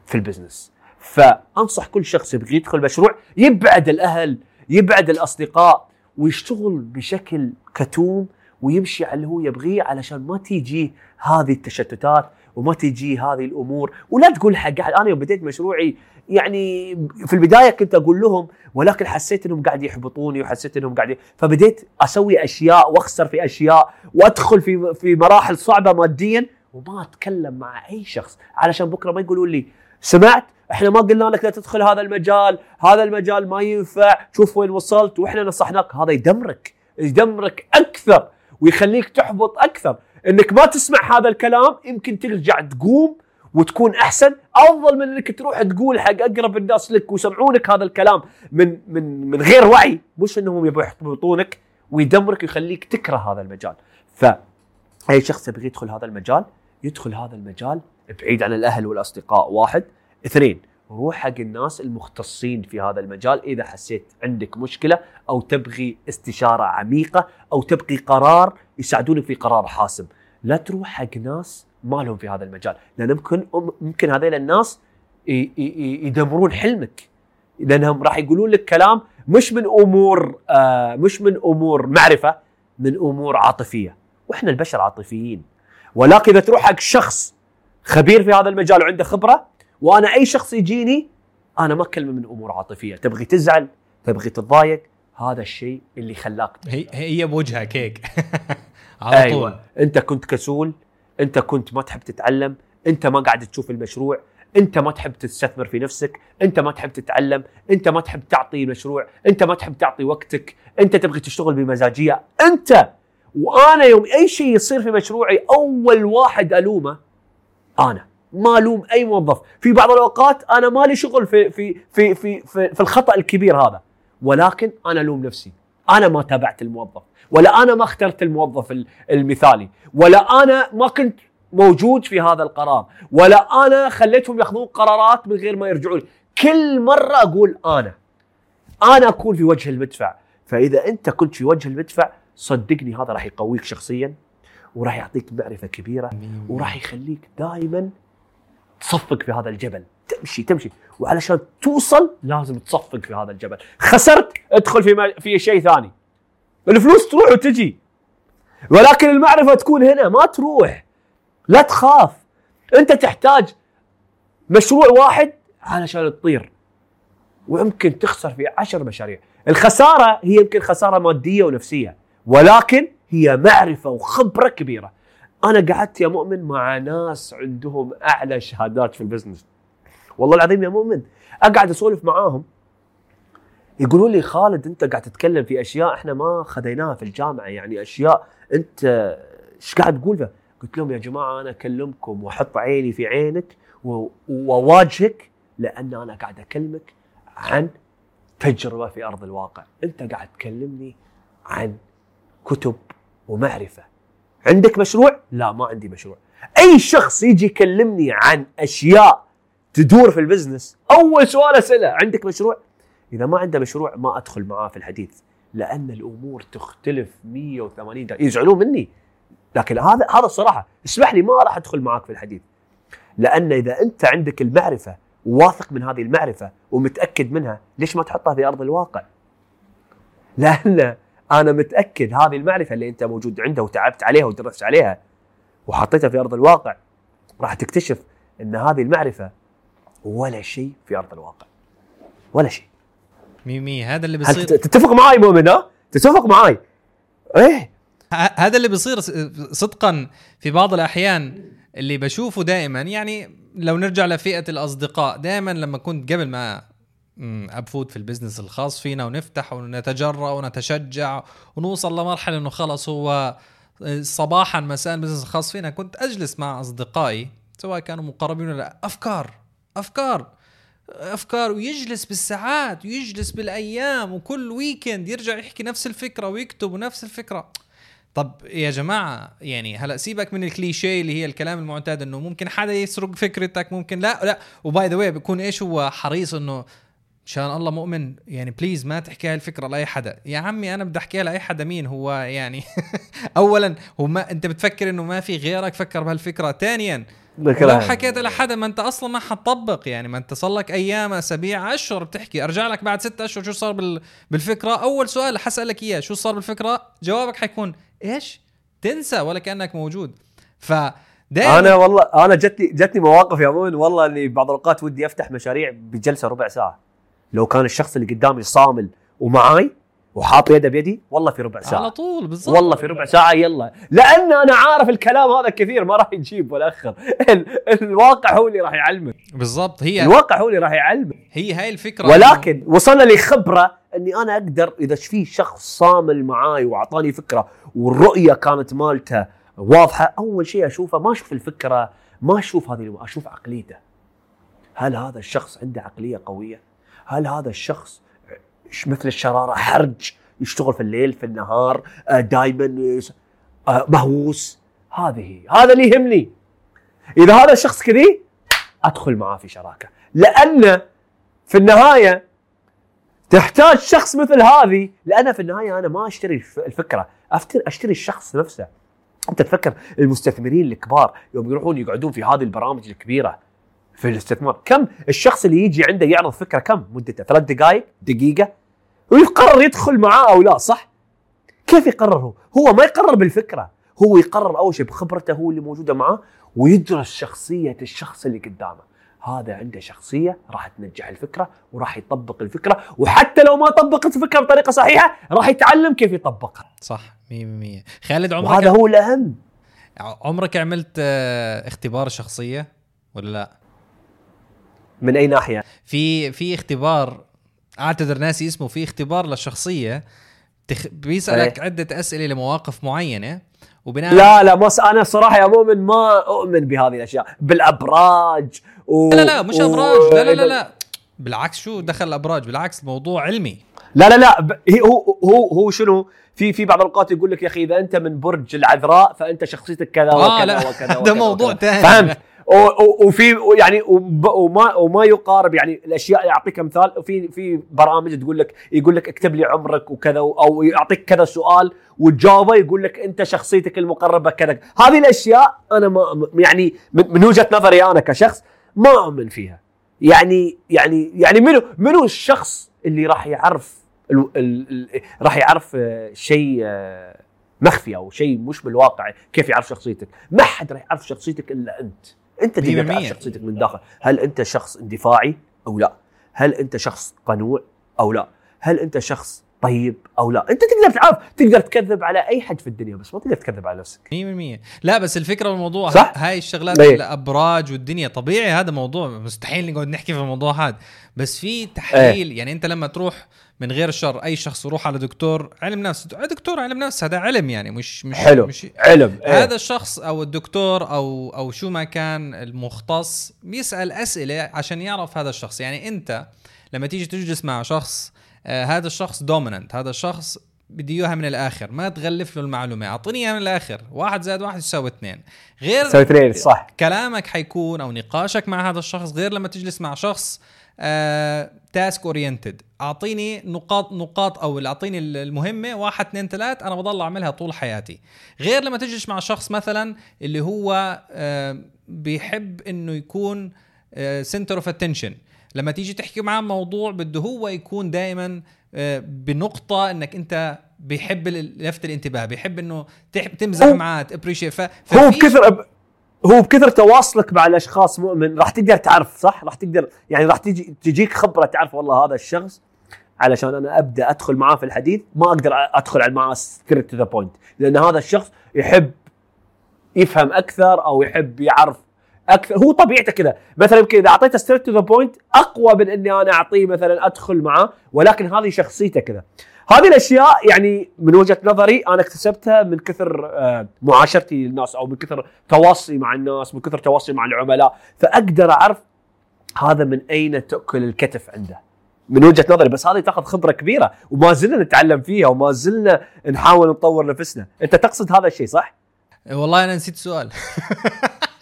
في البزنس. فأنصح كل شخص يبغى يدخل مشروع يبعد الأهل يبعد الأصدقاء ويشتغل بشكل كتوم ويمشي على اللي هو يبغيه علشان ما تيجي هذه التشتتات وما تيجي هذه الأمور. ولا تقول حق أحد أنا يوم بديت مشروعي يعني في البداية كنت أقول لهم ولكن حسيت إنهم قاعد يحبطوني وحسيت إنهم قاعد فبديت أسوي أشياء وأخسر في أشياء وأدخل في في مراحل صعبة ماديا وما أتكلم مع أي شخص. علشان بكرة ما يقولوا لي سمعت؟ إحنا ما قلنا لك لا تدخل هذا المجال هذا المجال ما ينفع. شوف وين وصلت وإحنا نصحناك. هذا يدمرك يدمرك أكثر ويخليك تحبط أكثر. إنك ما تسمع هذا الكلام يمكن ترجع تقوم وتكون أحسن. أفضل من إنك تروح تقول حق أقرب الناس لك ويسمعونك هذا الكلام من من من غير وعي. مش إنهم يبغوا يحبطونك ويدمرك ويخليك تكره هذا المجال. ف أي شخص يبغى يدخل هذا المجال يدخل هذا المجال بعيد عن الأهل والأصدقاء واحد. اثنين روح حق الناس المختصين في هذا المجال إذا حسيت عندك مشكلة أو تبغي استشارة عميقة أو تبغي قرار يساعدونك في قرار حاسم. لا تروح حق ناس ما لهم في هذا المجال لأن ممكن ممكن هذيل الناس يدمرون حلمك. لأنهم راح يقولون لك كلام مش من أمور آه مش من أمور معرفة من أمور عاطفية. وإحنا البشر عاطفيين. ولكن إذا تروح حق شخص خبير في هذا المجال وعنده خبرة وأنا اي شخص يجيني أنا ما اكلمه من امور عاطفية. تبغي تزعل تبغي تتضايق هذا الشيء اللي خلاك هي هي بوجهك هيك على أيوة. طول. انت كنت كسول انت كنت ما تحب تتعلم انت ما قاعد تشوف المشروع انت ما تحب تستثمر في نفسك انت ما تحب تتعلم انت ما تحب تعطي مشروع انت ما تحب تعطي وقتك انت تبغي تشتغل بمزاجية. انت! وأنا يوم أي شيء يصير في مشروعي أول واحد ألومه أنا. ما ألوم أي موظف. في بعض الأوقات أنا مالي شغل في في في في في, في الخطأ الكبير هذا ولكن أنا ألوم نفسي. أنا ما تابعت الموظف ولا أنا ما اخترت الموظف المثالي ولا أنا ما كنت موجود في هذا القرار ولا أنا خليتهم يأخذون قرارات من غير ما يرجعون. كل مرة أقول أنا أنا أكون في وجه المدفع. فإذا أنت كنت في وجه المدفع صدقني هذا راح يقويك شخصيا وراح يعطيك معرفة كبيرة وراح يخليك دائما تصفق في هذا الجبل. تمشي تمشي. وعلشان توصل لازم تصفق في هذا الجبل. خسرت ادخل في في شيء ثاني. الفلوس تروح وتجي. ولكن المعرفة تكون هنا ما تروح. لا تخاف. انت تحتاج مشروع واحد علشان تطير. ويمكن تخسر في عشر مشاريع. الخسارة هي يمكن خسارة مادية ونفسية ولكن هي معرفة وخبرة كبيرة. أنا قعدت يا مؤمن مع ناس عندهم أعلى شهادات في البزنس. والله العظيم يا مؤمن أقعد أسولف معاهم. يقولوا لي خالد أنت قاعد تتكلم في أشياء إحنا ما خذيناها في الجامعة يعني أشياء أنت إيش قاعد تقول؟ قلت لهم يا جماعة أنا أكلمكم وأحط عيني في عينك وأواجهك لأن أنا قاعد أكلمك عن تجربة في أرض الواقع، أنت قاعد تكلمني عن كتب ومعرفة عندك مشروع؟ لا ما عندي مشروع. أي شخص يجي يكلمني عن أشياء تدور في البزنس أول سؤال أسأله عندك مشروع؟ إذا ما عنده مشروع ما أدخل معاه في الحديث لأن الأمور تختلف 180 درجة. يزعلون مني. لكن هذا هذا الصراحة اسمح لي ما راح أدخل معاك في الحديث. لأن إذا أنت عندك المعرفة واثق من هذه المعرفة ومتأكد منها ليش ما تحطها في أرض الواقع؟ لأن أنا متأكد هذه المعرفة اللي أنت موجود عنده وتعبت عليها ودرست عليها وحطيتها في أرض الواقع راح تكتشف إن هذه المعرفة ولا شيء في أرض الواقع. ولا شيء. ميمي هذا اللي بيصير تتفق معي مؤمن؟ ها؟ تتفق معي إيه. هذا اللي بيصير صدقا في بعض الأحيان اللي بشوفه دائما يعني لو نرجع لفئة الأصدقاء دائما لما كنت قبل ما أبفوت في البزنس الخاص فينا ونفتح ونتجرأ ونتشجع ونوصل لمرحلة إنه خلص هو صباحا مساء ال business الخاص فينا. كنت أجلس مع أصدقائي سواء كانوا مقربين ولا لأ. أفكار أفكار أفكار. ويجلس بالساعات ويجلس بالأيام وكل weekend يرجع يحكي نفس الفكرة ويكتب نفس الفكرة. طب يا جماعة يعني هلا سيبك من الكليشيه اللي هي الكلام المعتاد إنه ممكن حدا يسرق فكرتك ممكن لا لا. و by the way بيكون إيش هو حريص إنه شان الله مؤمن يعني بليز ما تحكي هاي الفكرة لأي حدا. يا عمي أنا بدي أحكيها لأي حدا مين هو؟ يعني اولا هو ما أنت بتفكر إنه ما في غيرك فكر بهالفكرة. ثانيا لو حكيت لحدا ما أنت أصلا ما حتطبق يعني ما أنت صار لك أيام أسابيع أشهر بتحكي. أرجع لك بعد ستة أشهر شو صار بال... بالفكرة. أول سؤال حسألك إياه شو صار بالفكرة؟ جوابك حيكون إيش؟ تنسى ولا كأنك موجود. ف أنا والله أنا جتني جتني مواقف يا مؤمن والله اللي بعض الأوقات ودي أفتح مشاريع بجلسة ربع ساعة. لو كان الشخص اللي قدامي صامل ومعاي وحاط يده بيدي والله في ربع ساعة. على طول بالضبط. والله في ربع ساعة يلا. لأن أنا عارف الكلام هذا كثير ما راح يجيب ولا أخر. ال- الواقع هو اللي راح يعلمك بالضبط هي الواقع هو اللي راح يعلمك هي هاي الفكرة. ولكن وصلنا لخبرة إني أنا أقدر إذا في شخص صامل معاي وأعطاني فكرة والرؤيه كانت مالته واضحة أول شيء أشوفه ما أشوف الفكرة ما أشوف هذه أشوف عقليته. هل هذا الشخص عنده عقلية قوية؟ هل هذا الشخص مثل الشرارة؟ حرج يشتغل في الليل في النهار دائما مهووس. هذه هذا اللي يهمني. إذا هذا الشخص كذي أدخل معاه في شراكة. لأن في النهاية تحتاج شخص مثل هذه. لأن في النهاية أنا ما أشتري الف- الفكرة. أشتري الشخص نفسه. أنت تفكر المستثمرين الكبار يوم يروحون يقعدون في هذه البرامج الكبيرة. في الاستثمار. كم الشخص اللي يجي عنده يعرض فكرة كم؟ مدته ثلاث دقائق دقيقة ويقرر يدخل معاه أو لا صح؟ كيف يقرر هو؟ هو ما يقرر بالفكرة هو يقرر أول شيء بخبرته هو اللي موجودة معاه ويدرس شخصية الشخص اللي قدامه. هذا عنده شخصية راح تنجح الفكرة وراح يطبق الفكرة وحتى لو ما طبق الفكرة بطريقة صحيحة راح يتعلم كيف يطبقها. صح 100% خالد عمرك وهذا هو الأهم. عمرك عملت آه، اختبار شخصية ولا لا؟ من أي ناحية في في اختبار اعتذر ناسي اسمه في اختبار للشخصية تخ... بيسألك إيه. عدة أسئلة لمواقف معينة وبناء لا لا ما س- أنا صراحة يا مؤمن ما أؤمن بهذه الأشياء بالأبراج و... لا لا مش و- ابراج لا لا لا لا بالعكس شو دخل الأبراج بالعكس الموضوع علمي لا لا لا ب... هو هو هو شنو في في بعض الأوقات يقول لك يا أخي إذا أنت من برج العذراء فأنت شخصيتك كذا آه، وكذا. وكذا ده وكذا موضوع وكذا. تاني. فهمت و- و- وفي يعني وما وما يقارب يعني الأشياء يعطيك مثال في في برامج تقول لك يقول لك اكتب لي عمرك وكذا أو يعطيك كذا سؤال وتجاوبه يقول لك أنت شخصيتك المقربة كذا. هذه الأشياء أنا ما يعني من وجهة نظري أنا كشخص ما أؤمن فيها. يعني يعني يعني منو منو الشخص اللي راح يعرف ال ال ال راح يعرف آه، شيء آه، مخفي أو شيء مش بالواقع كيف يعرف شخصيتك؟ ما حد راح يعرف شخصيتك إلا أنت. أنت تقدر تعرف 100%. شخصيتك من داخل هل أنت شخص اندفاعي أو لا؟ هل أنت شخص قنوع أو لا؟ هل أنت شخص طيب أو لا. أنت تقدر تعرف تقدر تكذب على أي حد في الدنيا بس ما تقدر تكذب على نفسك. 100% لا بس الفكرة بالموضوع صح؟ هاي الشغلات إيه. الأبراج والدنيا طبيعي هذا موضوع مستحيل نقعد نحكي في الموضوع هذا. بس في تحليل يعني أنت لما تروح من غير الشر أي شخص يروح على دكتور علم نفس دكتور علم نفس هذا علم يعني مش مش حلو. مش علم إيه. هذا الشخص أو الدكتور أو أو شو ما كان المختص بيسال أسئلة عشان يعرف هذا الشخص. يعني أنت لما تيجي تجلس مع شخص آه هذا الشخص دوميننت هذا الشخص بدي إياها من الآخر ما تغلف له المعلومة أعطيني إياها من الآخر واحد زائد واحد يساوي اثنين. غير تسوي اثنين صح. كلامك حيكون أو نقاشك مع هذا الشخص غير لما تجلس مع شخص task oriented أعطيني نقاط نقاط أو أعطيني المهمة واحد اثنين ثلاث أنا بضل أعملها طول حياتي. غير لما تجلس مع شخص مثلا اللي هو آه، بيحب إنه يكون center of attention لما تيجي تحكي معاه موضوع بده هو يكون دائما بنقطة إنك أنت بيحب لفت الانتباه بيحب إنه تمزح معاه to appreciate ف... هو بكثر هو بكثر تواصلك مع الأشخاص مؤمن راح تقدر تعرف صح؟ راح تقدر يعني راح تجي تجيك خبرة تعرف والله هذا الشخص علشان أنا أبدأ أدخل معاه في الحديث ما أقدر أدخل معاه straight to the point لأن هذا الشخص يحب يفهم أكثر أو يحب يعرف أكثر هو طبيعته كذا. مثلا يمكن إذا أعطيته straight to the point أقوى من إني أنا أعطيه مثلا أدخل معاه ولكن هذه شخصيته كذا. هذه الأشياء يعني من وجهة نظري أنا اكتسبتها من كثر آه، معاشرتي للناس أو من كثر تواصلي مع الناس من كثر تواصلي مع العملاء. فأقدر أعرف هذا من أين تاكل الكتف عنده. من وجهة نظري بس هذه تأخذ خبرة كبيرة وما زلنا نتعلم فيها وما زلنا نحاول نطور نفسنا. أنت تقصد هذا الشيء صح؟ والله أنا نسيت السؤال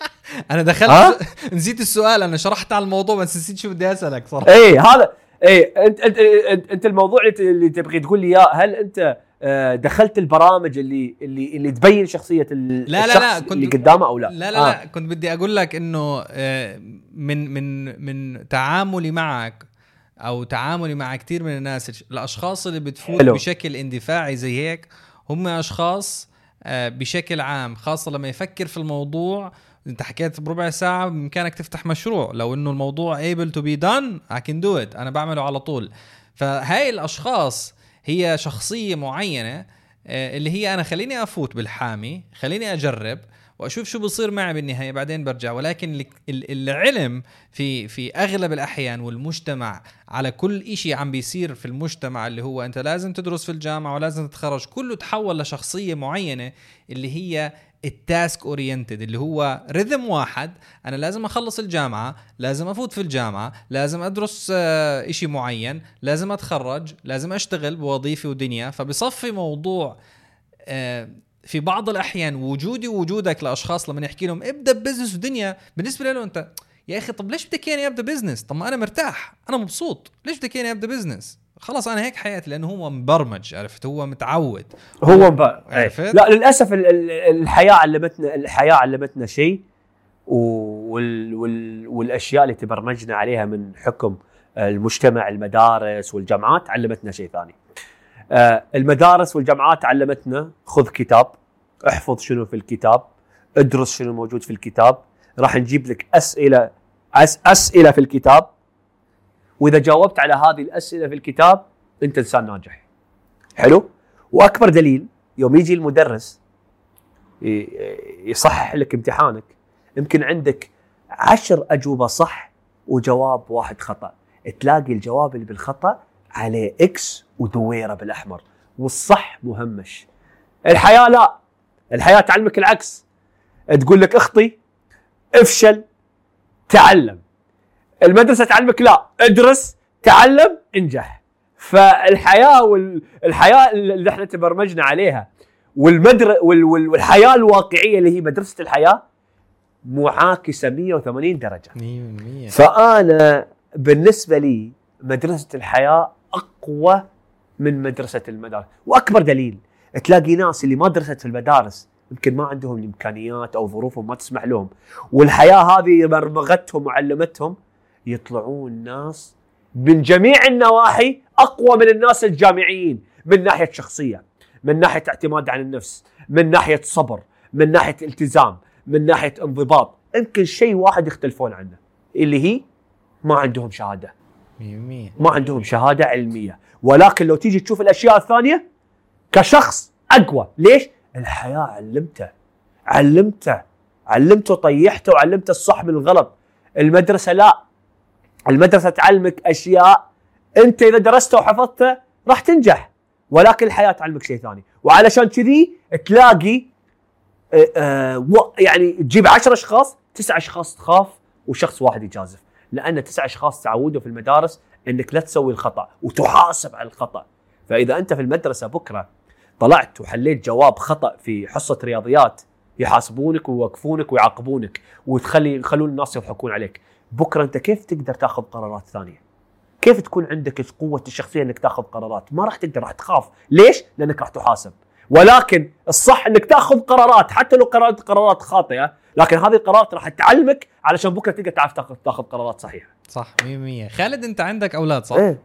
أنا دخلت؟ نسيت السؤال أنا شرحت على الموضوع بس نسيت شو بدي أسألك صراحة اي هذا اي انت انت انت, أنت الموضوع اللي, تبغي تقول لي إياه هل أنت آه، دخلت البرامج اللي اللي اللي تبين شخصية لا لا الشخص لا كنت اللي قدامه أو لا لا لا, آه. لا كنت بدي أقول لك إنه آه، من من من تعاملي معك أو تعاملي مع كثير من الناس الأشخاص اللي بتفوت حلو. بشكل اندفاعي زي هيك هم أشخاص آه، بشكل عام خاصة لما يفكر في الموضوع انت حكيت بربع ساعة بإمكانك تفتح مشروع. لو إنه الموضوع able to be done I can do it. أنا بعمله على طول. فهاي الأشخاص هي شخصية معينة آه، اللي هي أنا خليني أفوت بالحامي خليني أجرب وأشوف شو بصير معي بالنهاية بعدين برجع. ولكن ال- ال- العلم في في أغلب الأحيان والمجتمع على كل إشي عم بيصير في المجتمع اللي هو أنت لازم تدرس في الجامعة ولازم تتخرج كله تحول لشخصية معينة اللي هي ال task oriented اللي هو rhythm واحد. أنا لازم أخلص الجامعة لازم أفوت في الجامعة لازم أدرس آه، إشي معين لازم أتخرج لازم أشتغل بوظيفه ودنيا. فبصفي موضوع آه، في بعض الأحيان وجودي ووجودك لأشخاص لما يحكي لهم ابدأ business ودنيا بالنسبة له أنت يا أخي طب ليش بدك إياني أبدأ business؟ طب ما أنا مرتاح أنا مبسوط ليش بدك إياني أبدأ business؟ خلاص أنا هيك حياتي لأنه هو مبرمج عرفت هو متعود هو مبا... عرفت؟ لا للأسف ال- ال- الحياة علمتنا الحياة علمتنا شيء وال... وال... والأشياء اللي تبرمجنا عليها من حكم المجتمع المدارس والجامعات علمتنا شيء ثاني. آه، المدارس والجامعات علمتنا خذ كتاب احفظ شنو في الكتاب ادرس شنو موجود في الكتاب راح نجيب لك أسئلة أس... أسئلة في الكتاب وإذا جاوبت على هذه الأسئلة في الكتاب أنت إنسان ناجح. حلو؟ وأكبر دليل يوم يجي المدرس يصحح لك امتحانك يمكن عندك عشر أجوبة صح وجواب واحد خطأ. تلاقي الجواب اللي بالخطأ عليه إكس ودويرة بالأحمر. والصح مهمش. الحياة لا. الحياة تعلمك العكس. تقول لك أخطي افشل تعلم. المدرسة تعلمك لا ادرس تعلم انجح. فالحياة والحياة اللي إحنا تبرمجنا عليها والمدر وال... وال... والحياة الواقعية اللي هي مدرسة الحياة معاكسة 180 درجة. 100% فأنا بالنسبة لي مدرسة الحياة أقوى من مدرسة المدارس وأكبر دليل. تلاقي ناس اللي ما درست في المدارس يمكن ما عندهم الامكانيات أو ظروفهم ما تسمح لهم والحياة هذه برمغتهم وعلمتهم يطلعون ناس من جميع النواحي أقوى من الناس الجامعيين من ناحية شخصية من ناحية اعتماد على النفس من ناحية صبر من ناحية التزام من ناحية انضباط. يمكن شيء واحد يختلفون عنه اللي هي ما عندهم شهادة. 100% ما عندهم شهادة علمية. ولكن لو تيجي تشوف الأشياء الثانية كشخص أقوى. ليش؟ الحياة علمته. علمته. علمته طيحته وعلمته الصح من الغلط المدرسة لا. المدرسة تعلمك أشياء أنت إذا درستها وحفظتها راح تنجح ولكن الحياة تعلمك شيء ثاني. وعلشان كذي تلاقي آه، آه، يعني تجيب عشر أشخاص تسع أشخاص تخاف وشخص واحد يجازف. لأن تسع أشخاص تعودوا في المدارس إنك لا تسوي الخطأ وتحاسب على الخطأ. فإذا أنت في المدرسة بكرة طلعت وحليت جواب خطأ في حصة رياضيات يحاسبونك ويوقفونك ويعاقبونك وتخلي يخلون الناس يضحكون عليك. بكرة أنت كيف تقدر تاخذ قرارات ثانية؟ كيف تكون عندك قوة الشخصية إنك تاخذ قرارات؟ ما راح تقدر راح تخاف. ليش؟ لأنك راح تحاسب. ولكن الصح إنك تاخذ قرارات حتى لو قرارات قرارات خاطئة لكن هذه القرارات راح تعلمك علشان بكرة تقدر تعرف تاخذ تاخذ قرارات صحيحة. صح 100% خالد أنت عندك أولاد صح؟ إيه.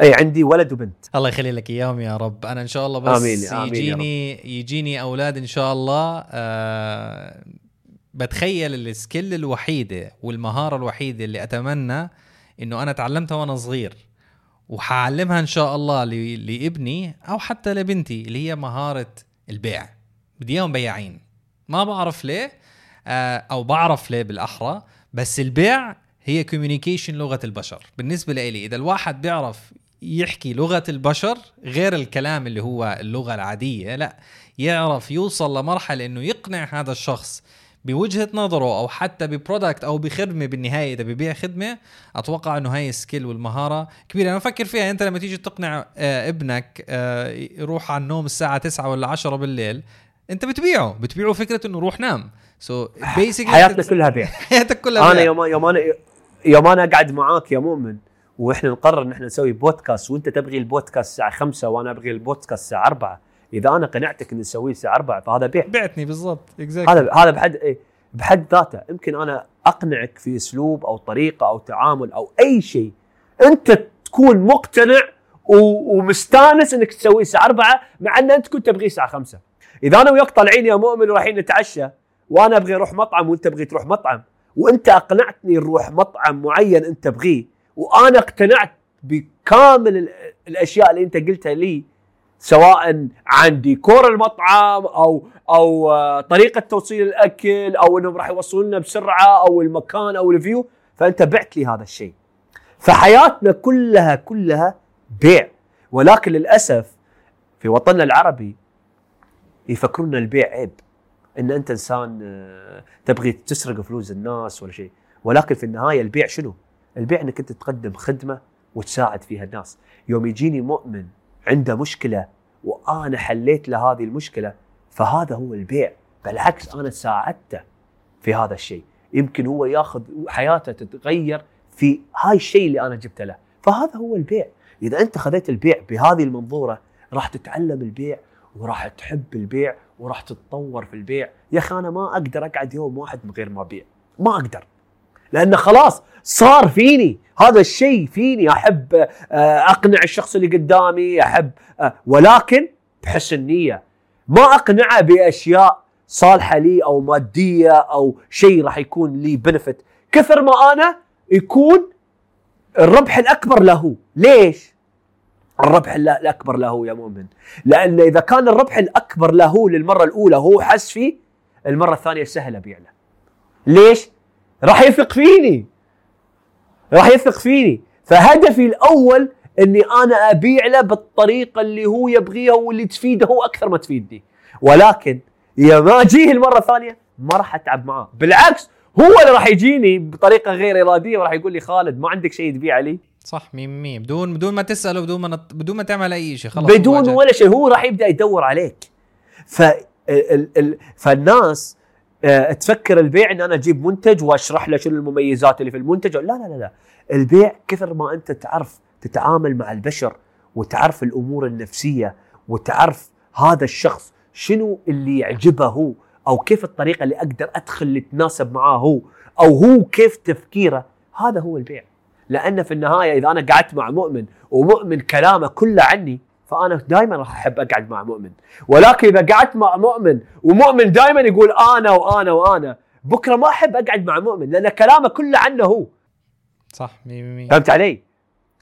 اي عندي ولد وبنت. الله يخلي لك إياهم يا رب. أنا إن شاء الله بس آمين، آمين يا رب. يجيني يجيني أولاد إن شاء الله آه بتخيل السكيل الوحيدة والمهارة الوحيدة اللي أتمنى إنه أنا تعلمتها وأنا صغير وحعلمها إن شاء الله لابني أو حتى لبنتي اللي هي مهارة البيع. بدي إياهم بياعين. ما بعرف ليه آه، أو بعرف ليه بالأحرى بس البيع هي كوميونيكيشن لغة البشر. بالنسبة لي إذا الواحد بيعرف يحكي لغة البشر غير الكلام اللي هو اللغة العادية لا يعرف يوصل لمرحلة إنه يقنع هذا الشخص بوجهة نظره أو حتى ب product أو بخدمة بالنهاية إذا ببيع خدمة أتوقع إنه هاي ال skill والمهارة كبيرة. أنا بفكر فيها. أنت لما تيجي تقنع آه، ابنك آه، يروح على النوم الساعة 9 ولا 10 بالليل أنت بتبيعه. بتبيعه فكرة إنه روح نام. so so basically حياتنا كلها بيع. حياتك كلها أنا بيع. يوم يوم أنا يوم أنا اقعد معاك يا مؤمن وإحنا نقرر إن إحنا نسوي بودكاست وأنت تبغي البودكاست الساعة 5 وأنا أبغي البودكاست الساعة 4 إذا أنا قنعتك ان نسويه الساعة 4 فهذا بيع. بعتني بالضبط exactly. هذا هذا بحد إيه بحد ذاته. يمكن أنا أقنعك في أسلوب أو طريقة أو تعامل أو أي شيء. أنت تكون مقتنع ومستانس إنك تسويه الساعة 4 مع إن أنت كنت تبغيه الساعة 5 إذا أنا وياك طالعين يا مؤمن ورايحين نتعشى وأنا أبغي أروح مطعم وأنت تبغي تروح مطعم وأنت أقنعتني نروح مطعم معين أنت تبغيه وأنا اقتنعت بكامل ال- الأشياء اللي أنت قلتها لي سواء عن ديكور المطعم أو أو آه، طريقة توصيل الأكل أو إنهم راح يوصلون لنا بسرعة أو المكان أو الفيو. فأنت بعت لي هذا الشيء. فحياتنا كلها كلها بيع. ولكن للأسف في وطننا العربي يفكرون البيع عيب. إن أنت إنسان آه، تبغي تسرق فلوس الناس ولا شيء. ولكن في النهاية البيع شنو؟ البيع إنك أنت تقدم خدمة وتساعد فيها الناس. يوم يجيني مؤمن عنده مشكلة وأنا حليت له هذه المشكلة فهذا هو البيع بالعكس أنا ساعدته في هذا الشيء. يمكن هو ياخذ حياته تتغير في هاي الشيء اللي أنا جبته له. فهذا هو البيع. إذا أنت خذيت البيع بهذه المنظورة راح تتعلم البيع وراح تحب البيع وراح تتطور في البيع. يا أخي أنا ما أقدر أقعد يوم واحد من غير ما أبيع. ما أقدر. لأنه خلاص صار فيني. هذا الشيء فيني. أحب آه، أقنع الشخص اللي قدامي أحب آه، ولكن بحسن نيه ما أقنعه بأشياء صالحة لي أو مادية أو شيء راح يكون لي بنفت كثر ما أنا يكون الربح الأكبر له. ليش؟ الربح الأكبر له يا مؤمن. لأن إذا كان الربح الأكبر له للمرة الأولى هو حس فيه المرة الثانية سهل ابيع له ليش؟ راح يثق فيني. راح يثق فيني. فهدفي الأول إني أنا أبيع له بالطريقة اللي هو يبغيها واللي تفيده هو أكثر ما تفيدني. ولكن يا ما أجيه المرة الثانية ما راح أتعب معاه. بالعكس هو اللي راح يجيني بطريقة غير إرادية وراح يقول لي خالد ما عندك شيء تبيع لي. صح 100% بدون بدون ما تسأله بدون ما نط... بدون ما تعمل أي شيء خلاص بدون. ولا شيء. هو راح يبدأ يدور عليك. ف ال... ال... فالناس تفكر البيع إن أنا أجيب منتج وأشرح له شنو المميزات اللي في المنتج؟ لا لا لا لا. البيع كثر ما أنت تعرف تتعامل مع البشر وتعرف الأمور النفسية وتعرف هذا الشخص شنو اللي يعجبه هو أو كيف الطريقة اللي أقدر أدخل اللي تناسب معاه هو أو هو كيف تفكيره هذا هو البيع. لأن في النهاية إذا أنا قعدت مع مؤمن ومؤمن كلامه كله عني فأنا دائما راح أحب أقعد مع مؤمن. ولكن إذا قعدت مع مؤمن ومؤمن دائما يقول أنا وأنا وأنا بكرة ما أحب أقعد مع مؤمن لأن كلامه كله عنه هو. صح 100% فهمت علي؟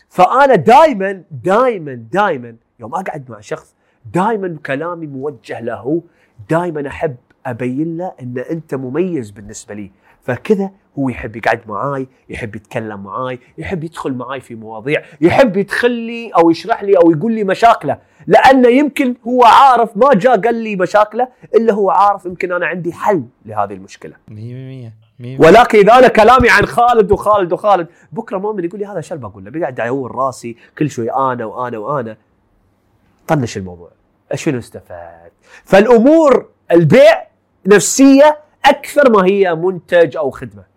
فأنا دائما دائما دائما يوم أقعد مع شخص دائما كلامي موجه له دائما أحب أبين له إن أنت مميز بالنسبة لي. فكذا هو يحب يقعد معاي يحب يتكلم معاي يحب يدخل معاي في مواضيع يحب يدخل لي أو يشرح لي أو يقول لي مشاكله لأنه يمكن هو عارف ما جاء قال لي مشاكله إلا هو عارف يمكن أنا عندي حل لهذه المشكلة. 100% 100% ولكن إذا أنا كلامي عن خالد وخالد وخالد بكرة مؤمن يقول لي هذا شو بقول له بقعد ادور راسي كل شوي أنا وأنا وأنا. طنش الموضوع. شنو استفاد. فالأمور البيع نفسية أكثر ما هي منتج أو خدمة.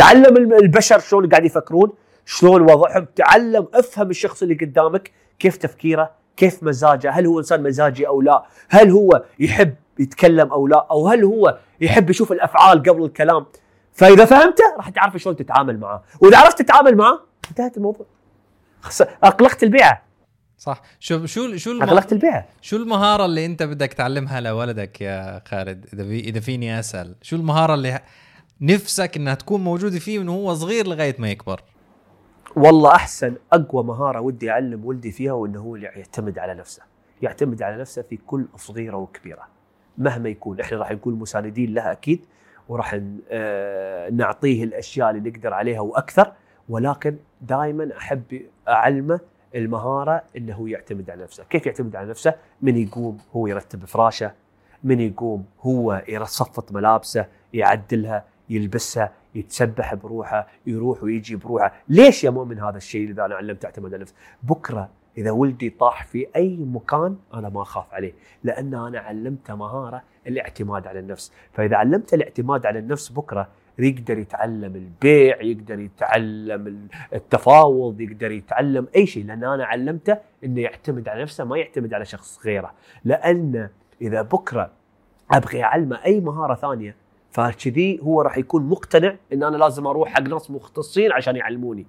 تعلم البشر شلون قاعد يفكرون شلون وضعهم. تعلم افهم الشخص اللي قدامك كيف تفكيره كيف مزاجه. هل هو إنسان مزاجي أو لا؟ هل هو يحب يتكلم أو لا؟ أو هل هو يحب يشوف الأفعال قبل الكلام؟ فإذا فهمته راح تعرف شلون تتعامل معاه وإذا عرفت تتعامل معاه انتهت الموضوع. اغلقت البيعه صح. شو شو شو الم... اغلقت البيعه شو المهارة اللي أنت بدك تعلمها لولدك يا خالد؟ إذا في... إذا فيني أسأل شو المهارة اللي نفسك إنها تكون موجودة فيه من هو صغير لغاية ما يكبر. والله أحسن أقوى مهارة ودي أعلم ولدي فيها وإنه هو يعتمد على نفسه. يعتمد على نفسه في كل صغيرة وكبيرة. مهما يكون إحنا راح نكون مساندين لها أكيد وراح آه، نعطيه الأشياء اللي نقدر عليها وأكثر ولكن دائما أحب أعلمه المهارة إنه هو يعتمد على نفسه، كيف يعتمد على نفسه؟ من يقوم هو يرتب فراشه، من يقوم هو يصفط ملابسه، يعدلها، يلبسها، يتسبح بروحه، يروح ويجي بروحه، ليش يا مؤمن هذا الشيء إذا أنا علمته اعتمد على نفسه؟ بكرة إذا ولدي طاح في أي مكان أنا ما أخاف عليه، لأن أنا علمته مهارة الاعتماد على النفس، فإذا علمته الاعتماد على النفس بكرة يقدر يتعلم البيع يقدر يتعلم التفاوض يقدر يتعلم أي شيء. لأن أنا علمته إنه يعتمد على نفسه ما يعتمد على شخص غيره. لأن إذا بكرة أبغي أعلمه أي مهارة ثانية فكذي هو راح يكون مقتنع إن أنا لازم أروح حق ناس مختصين عشان يعلموني.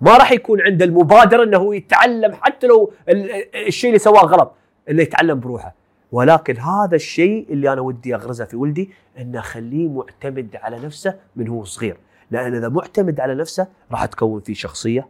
ما راح يكون عنده المبادرة إنه هو يتعلم حتى لو ال- الشيء اللي سواه غلط إنه يتعلم بروحه. ولكن هذا الشيء اللي أنا ودي أغرزه في ولدي إنه اخليه معتمد على نفسه من هو صغير. لأن إذا معتمد على نفسه راح تكون فيه شخصية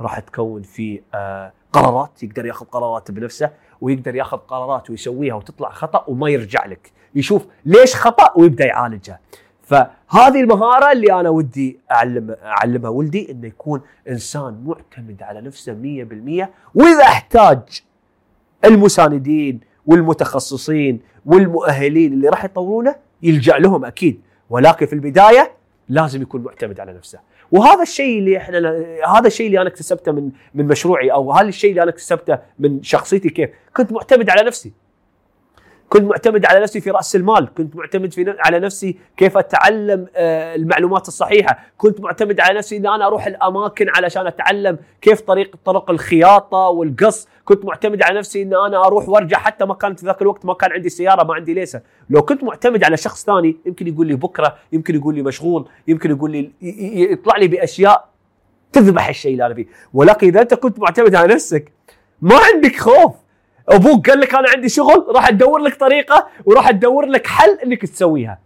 راح تكون فيه آه قرارات يقدر ياخذ قرارات بنفسه ويقدر ياخذ قرارات ويسويها وتطلع خطأ وما يرجع لك. يشوف ليش خطأ ويبدأ يعالجها فهذه المهارة اللي أنا ودي اعلم أعلمها ولدي إنه يكون إنسان معتمد على نفسه 100% وإذا أحتاج المساندين والمتخصصين والمؤهلين اللي راح يطورونه يلجأ لهم أكيد. ولكن في البداية لازم يكون معتمد على نفسه. وهذا الشيء اللي إحنا هذا الشيء اللي أنا اكتسبته من من مشروعي أو هذا الشيء اللي أنا اكتسبته من شخصيتي كيف؟ كنت معتمد على نفسي. كنت معتمد على نفسي في رأس المال كنت معتمد في على نفسي كيف أتعلم آه، المعلومات الصحيحة. كنت معتمد على نفسي إن أنا أروح الأماكن علشان أتعلم كيف طريق طرق الخياطة والقص. كنت معتمد على نفسي إن أنا أروح وأرجع حتى ما كانت في ذاك الوقت ما كان عندي سيارة ما عندي ليسة. لو كنت معتمد على شخص ثاني يمكن يقول لي بكرة يمكن يقول لي مشغول يمكن يقول لي يطلع لي بأشياء تذبح الشيء اللي أنا فيه. ولكن إذا أنت كنت معتمد على نفسك ما عندك خوف. أبوك قال لك أنا عندي شغل راح تدور لك طريقة وراح تدور لك حل إنك تسويها.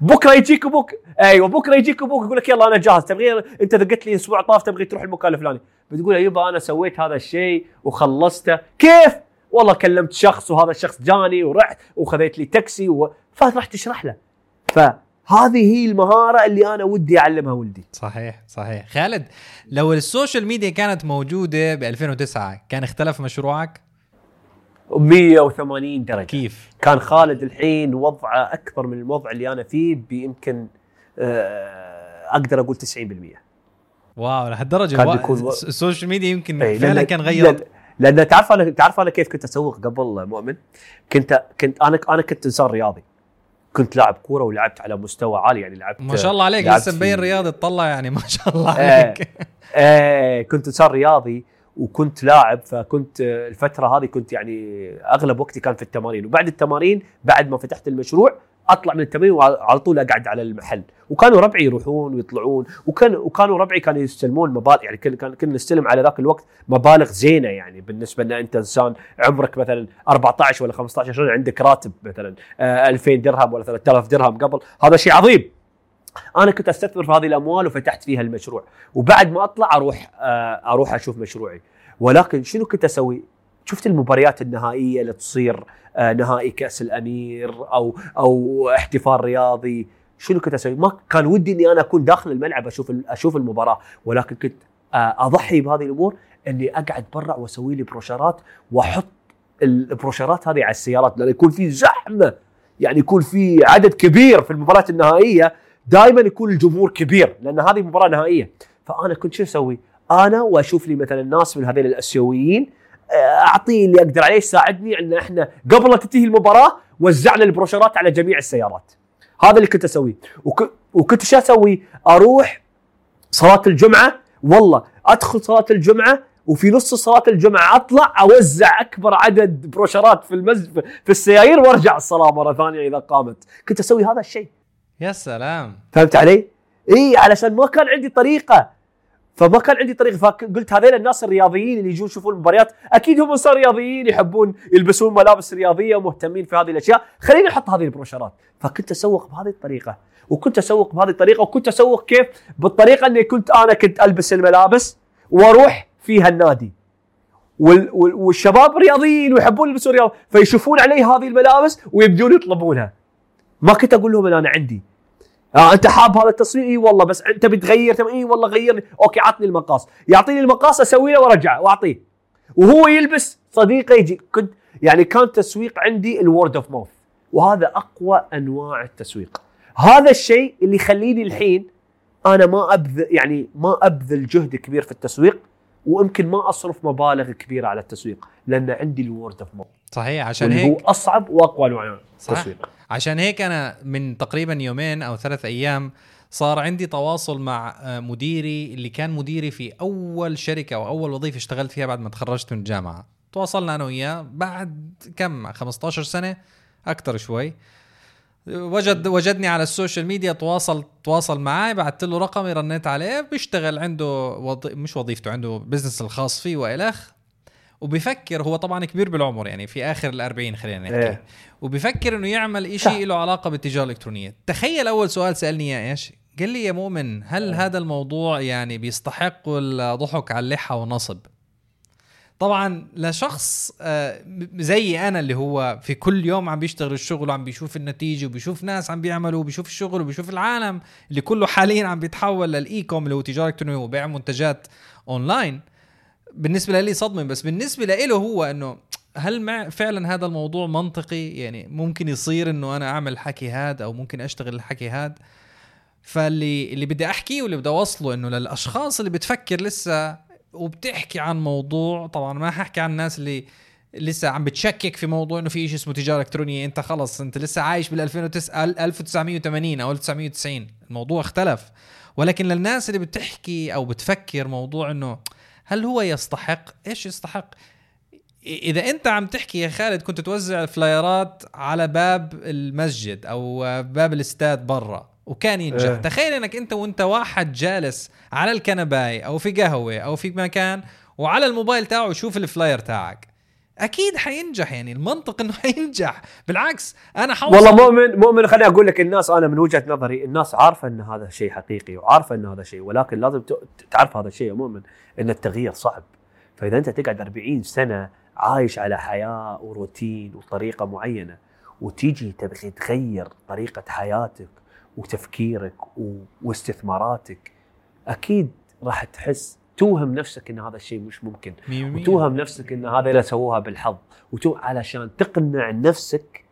بكرة يجيك أبوك أيوه بكرة يجيك أبوك يقول لك يلا أنا جاهز تبغي أنت قلت لي أسبوع طاف تبغي تروح المكان الفلاني. بتقول يبا أنا سويت هذا الشيء وخلصته. كيف؟ والله كلمت شخص وهذا الشخص جاني ورحت وخذيت لي تاكسي و... فراح تشرح له. فهذه هي المهارة اللي أنا ودي أعلمها ولدي. صحيح صحيح. خالد لو ال social media كانت موجودة ب 2009 كان اختلف مشروعك؟ 180 درجة. كيف؟ كان خالد الحين وضعه أكبر من الوضع اللي أنا فيه بيمكن آه، أقدر أقول 90% wow لهالدرجة. كان بيكون و- ال social media يمكن فعلا لأن- كان غير لأن تعرف أنا تعرف أنا كيف كنت أسوق قبل مؤمن؟ كنت كنت أنا أنا كنت إنسان رياضي. كنت لاعب كورة ولعبت على مستوى عالي يعني لعبت ما شاء الله عليك لسه مبين رياضي تطلع يعني ما شاء الله إيه. عليك. آه كنت إنسان رياضي. وكنت لاعب فكنت آه، الفترة هذه كنت يعني أغلب وقتي كان في التمارين. وبعد التمارين بعد ما فتحت المشروع أطلع من التمرين وعلى طول أقعد على المحل. وكانوا ربعي يروحون ويطلعون وكان وكانوا ربعي كانوا يستلمون مبالغ يعني كنا كنا نستلم على ذاك الوقت مبالغ زينة. يعني بالنسبة إن أنت إنسان عمرك مثلا 14 ولا 15 سنه عندك راتب مثلا آه 2000 درهم ولا 3000 درهم قبل؟ هذا شيء عظيم. أنا كنت أستثمر في هذه الأموال وفتحت فيها المشروع. وبعد ما أطلع أروح آه، أروح أشوف مشروعي. ولكن شنو كنت أسوي؟ شفت المباريات النهائية اللي تصير آه، نهائي كأس الأمير أو أو احتفال رياضي. شنو كنت أسوي؟ ما كان ودي إني أنا أكون داخل الملعب أشوف أشوف المباراة. ولكن كنت آه، أضحي بهذه الأمور إني أقعد برا وأسوي لي بروشرات وأحط البروشرات هذه على السيارات. لأن يكون في زحمة. يعني يكون في عدد كبير في المباريات النهائية. دائما يكون الجمهور كبير لأن هذه مباراة نهائية فأنا كنت شو أسوي؟ أنا وأشوف لي مثلا ناس من هذول الأسيويين آه، اعطيه اللي أقدر عليه يساعدني إن إحنا قبل لا تنتهي المباراة وزعنا البروشرات على جميع السيارات. هذا اللي كنت أسويه وك... وكنت شو أسوي؟ أروح صلاة الجمعة والله أدخل صلاة الجمعة وفي نص صلاة الجمعة أطلع أوزع أكبر عدد بروشرات في المز في السيايير وأرجع الصلاة مرة ثانية إذا قامت. كنت أسوي هذا الشيء. يا سلام. فهمت علي؟ إي علشان ما كان عندي طريقة. فما كان عندي طريقة فقلت هذول الناس الرياضيين اللي يجون يشوفون المباريات. أكيد هم انسان رياضيين يحبون يلبسون ملابس رياضية ومهتمين في هذه الأشياء. خليني أحط هذه البروشرات فكنت أسوق بهذه الطريقة وكنت أسوق بهذه الطريقة وكنت أسوق كيف؟ بالطريقة إني كنت أنا كنت ألبس الملابس وأروح فيها النادي. وال وال والشباب رياضيين ويحبون يلبسون رياض فيشوفون علي هذه الملابس ويبدون يطلبونها. ما كنت أقول لهم ان أنا عندي. آه أنت حاب هذا التصوير؟ إي والله بس أنت بتغير. تم إي والله غير لي. okay عطني المقاس يعطيني المقاس أسوي له وارجعه وأعطيه. وهو يلبس صديقه يجي. كنت يعني كان تسويق عندي ال word of mouth وهذا أقوى أنواع التسويق. هذا الشيء اللي يخليني الحين أنا ما ابذل يعني ما أبذل جهد كبير في التسويق ويمكن ما أصرف مبالغ كبيرة على التسويق لأن عندي الورد اوف ماوث صحيح عشان اللي هو هيك أصعب وأقوى انواع التسويق. عشان هيك أنا من تقريبا يومين أو ثلاث أيام صار عندي تواصل مع مديري اللي كان مديري في أول شركة أو أول وظيفة اشتغلت فيها بعد ما تخرجت من الجامعة. تواصلنا أنا وياه بعد كم؟ 15 سنة أكثر شوي. وجد وجدني على ال social media تواصل تواصل معي بعثت له رقمي رنيت عليه بيشتغل عنده وظ... مش وظيفته عنده business الخاص فيه والخ وبيفكر هو طبعا كبير بالعمر يعني في آخر الأربعين خلينا نحكي. إيه. وبيفكر إنه يعمل. إشي له علاقة بالتجارة الإلكترونية. تخيل أول سؤال سألني إياه إيش؟ قال لي يا مؤمن هل هذا الموضوع يعني بيستحق الضحك على اللحى ونصب طبعا لشخص آه، زي أنا اللي هو في كل يوم عم بيشتغل الشغل وعم بيشوف النتيجة وبيشوف ناس عم بيعملوا وبيشوف الشغل وبيشوف العالم اللي كله حاليا عم بيتحول لل e-com اللي هو تجارة إلكترونية وبيع منتجات أونلاين. بالنسبة لي صدمة بس بالنسبة له هو إنه هل مع فعلا هذا الموضوع منطقي؟ يعني ممكن يصير إنه أنا أعمل الحكي هذا أو ممكن أشتغل الحكي هذا فاللي اللي بدي أحكيه واللي بدي أوصله إنه للأشخاص اللي بتفكر لسه وبتحكي عن موضوع طبعا ما ححكي عن الناس اللي لسه عم بتشكك في موضوع إنه في شيء اسمه تجارة إلكترونية. أنت خلص أنت لسه عايش بال 2009 1980 أو 1990 الموضوع اختلف. ولكن للناس اللي بتحكي أو بتفكر موضوع إنه هل هو يستحق؟ إيش يستحق؟ إذا أنت عم تحكي يا خالد كنت توزع فلايرات على باب المسجد أو باب الاستاد برا وكان ينجح. إيه. تخيل إنك أنت وأنت واحد جالس على الكنباي أو في قهوة أو في مكان وعلى الموبايل تاعه يشوف الفلاير تاعك. أكيد حينجح يعني المنطق إنه حينجح. بالعكس أنا حوصل والله مؤمن مؤمن خليني أقول لك الناس أنا من وجهة نظري الناس عارفة إن هذا شيء حقيقي وعارفة إن هذا شيء ولكن لازم تعرف هذا الشيء يا مؤمن إن التغيير صعب. فإذا أنت تقعد 40 سنة عايش على حياة وروتين وطريقة معينة وتيجي تبغي تغير طريقة حياتك وتفكيرك واستثماراتك أكيد راح تحس توهم نفسك إن هذا الشيء مش ممكن بالمية. وتوهم نفسك إن هذا اللي سووها بالحظ وتو علشان تقنع نفسك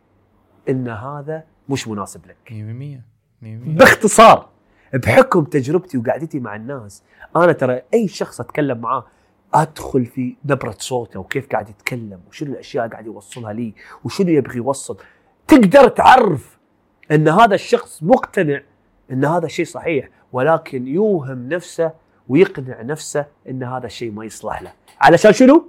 إن هذا مش مناسب لك مية بالمية. مية بالمية. باختصار بحكم تجربتي وقعدتي مع الناس أنا ترى أي شخص أتكلم معاه أدخل في نبرة صوته وكيف قاعد يتكلم وشنو الأشياء قاعد يوصلها لي وشنو يبغي يوصل تقدر تعرف إن هذا الشخص مقتنع إن هذا الشيء صحيح ولكن يوهم نفسه ويقنع نفسه إن هذا الشيء ما يصلح له. علشان شنو؟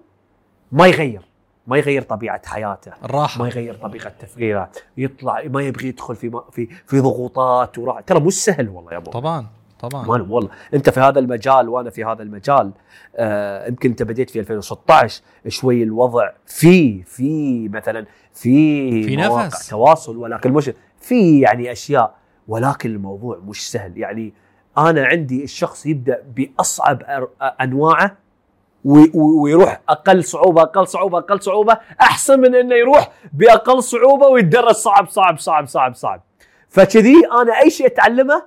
ما يغير. ما يغير طبيعة حياته. الراحة. ما يغير طريقه تفكيره. يطلع ما يبغي يدخل في في في ضغوطات وراح ترى مش سهل والله يا أبو. طبعا طبعا. والله. أنت في هذا المجال وأنا في هذا المجال آه، يمكن أنت بديت في 2016 شوي الوضع في في مثلا في في مواقع نفس. تواصل ولكن مش في يعني أشياء. ولكن الموضوع مش سهل. يعني أنا عندي الشخص يبدأ بأصعب أنواعه وي- وي- ويروح أقل صعوبة أقل صعوبة أقل صعوبة أحسن من إنه يروح بأقل صعوبة ويتدرج صعب صعب صعب صعب صعب. فكذي أنا أي شيء أتعلمه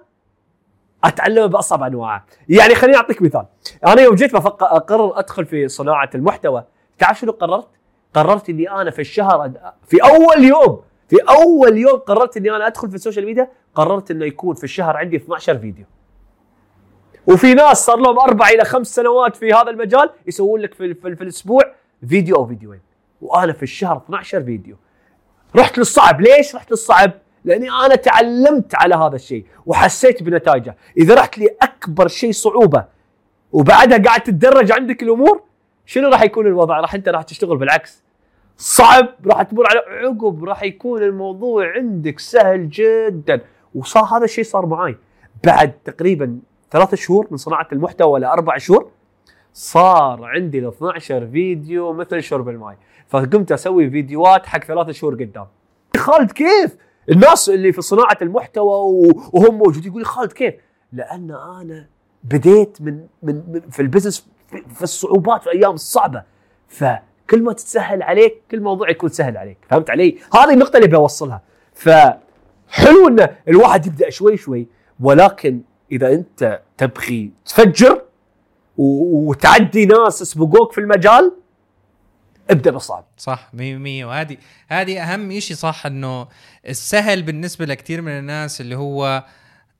أتعلمه بأصعب أنواعه. يعني خليني أعطيك مثال. أنا يوم جيت أقرر أدخل في صناعة المحتوى. تعرف شنو قررت؟ قررت إني أنا في الشهر في أول يوم في أول يوم قررت إني أنا أدخل في ال social media قررت إنه يكون في الشهر عندي 12 فيديو. وفي ناس صار لهم أربع إلى خمس سنوات في هذا المجال يسوون لك في, في, في الأسبوع فيديو أو فيديوين. وأنا في الشهر 12 فيديو. رحت للصعب. ليش رحت للصعب؟ لأني أنا تعلمت على هذا الشيء وحسيت بنتائجه إذا رحت لي اكبر شيء صعوبة وبعدها قاعد تتدرج عندك الأمور شنو راح يكون الوضع؟ راح أنت راح تشتغل بالعكس. صعب راح تمر على عقب راح يكون الموضوع عندك سهل جدا. وصار هذا الشيء صار معي بعد تقريبا ثلاث شهور من صناعة المحتوى لأربع شهور صار عندي ال 12 فيديو مثل شرب الماي. فقمت أسوي فيديوهات حق ثلاث شهور قدام. خالد كيف؟ الناس اللي في صناعة المحتوى وهم موجودين يقول لي خالد كيف؟ لأن أنا بديت من من, من في البزنس في, في الصعوبات في الأيام الصعبه فكل ما تتسهل عليك كل موضوع يكون سهل عليك. فهمت علي؟ هذه النقطة اللي بوصلها. ف حلو إن الواحد يبدأ شوي شوي ولكن إذا أنت تبغي تفجر وتعدي ناس سبقوك في المجال ابدأ بالصعب صح 100% وهذه هذه أهم شيء صح إنه السهل بالنسبة لكثير من الناس اللي هو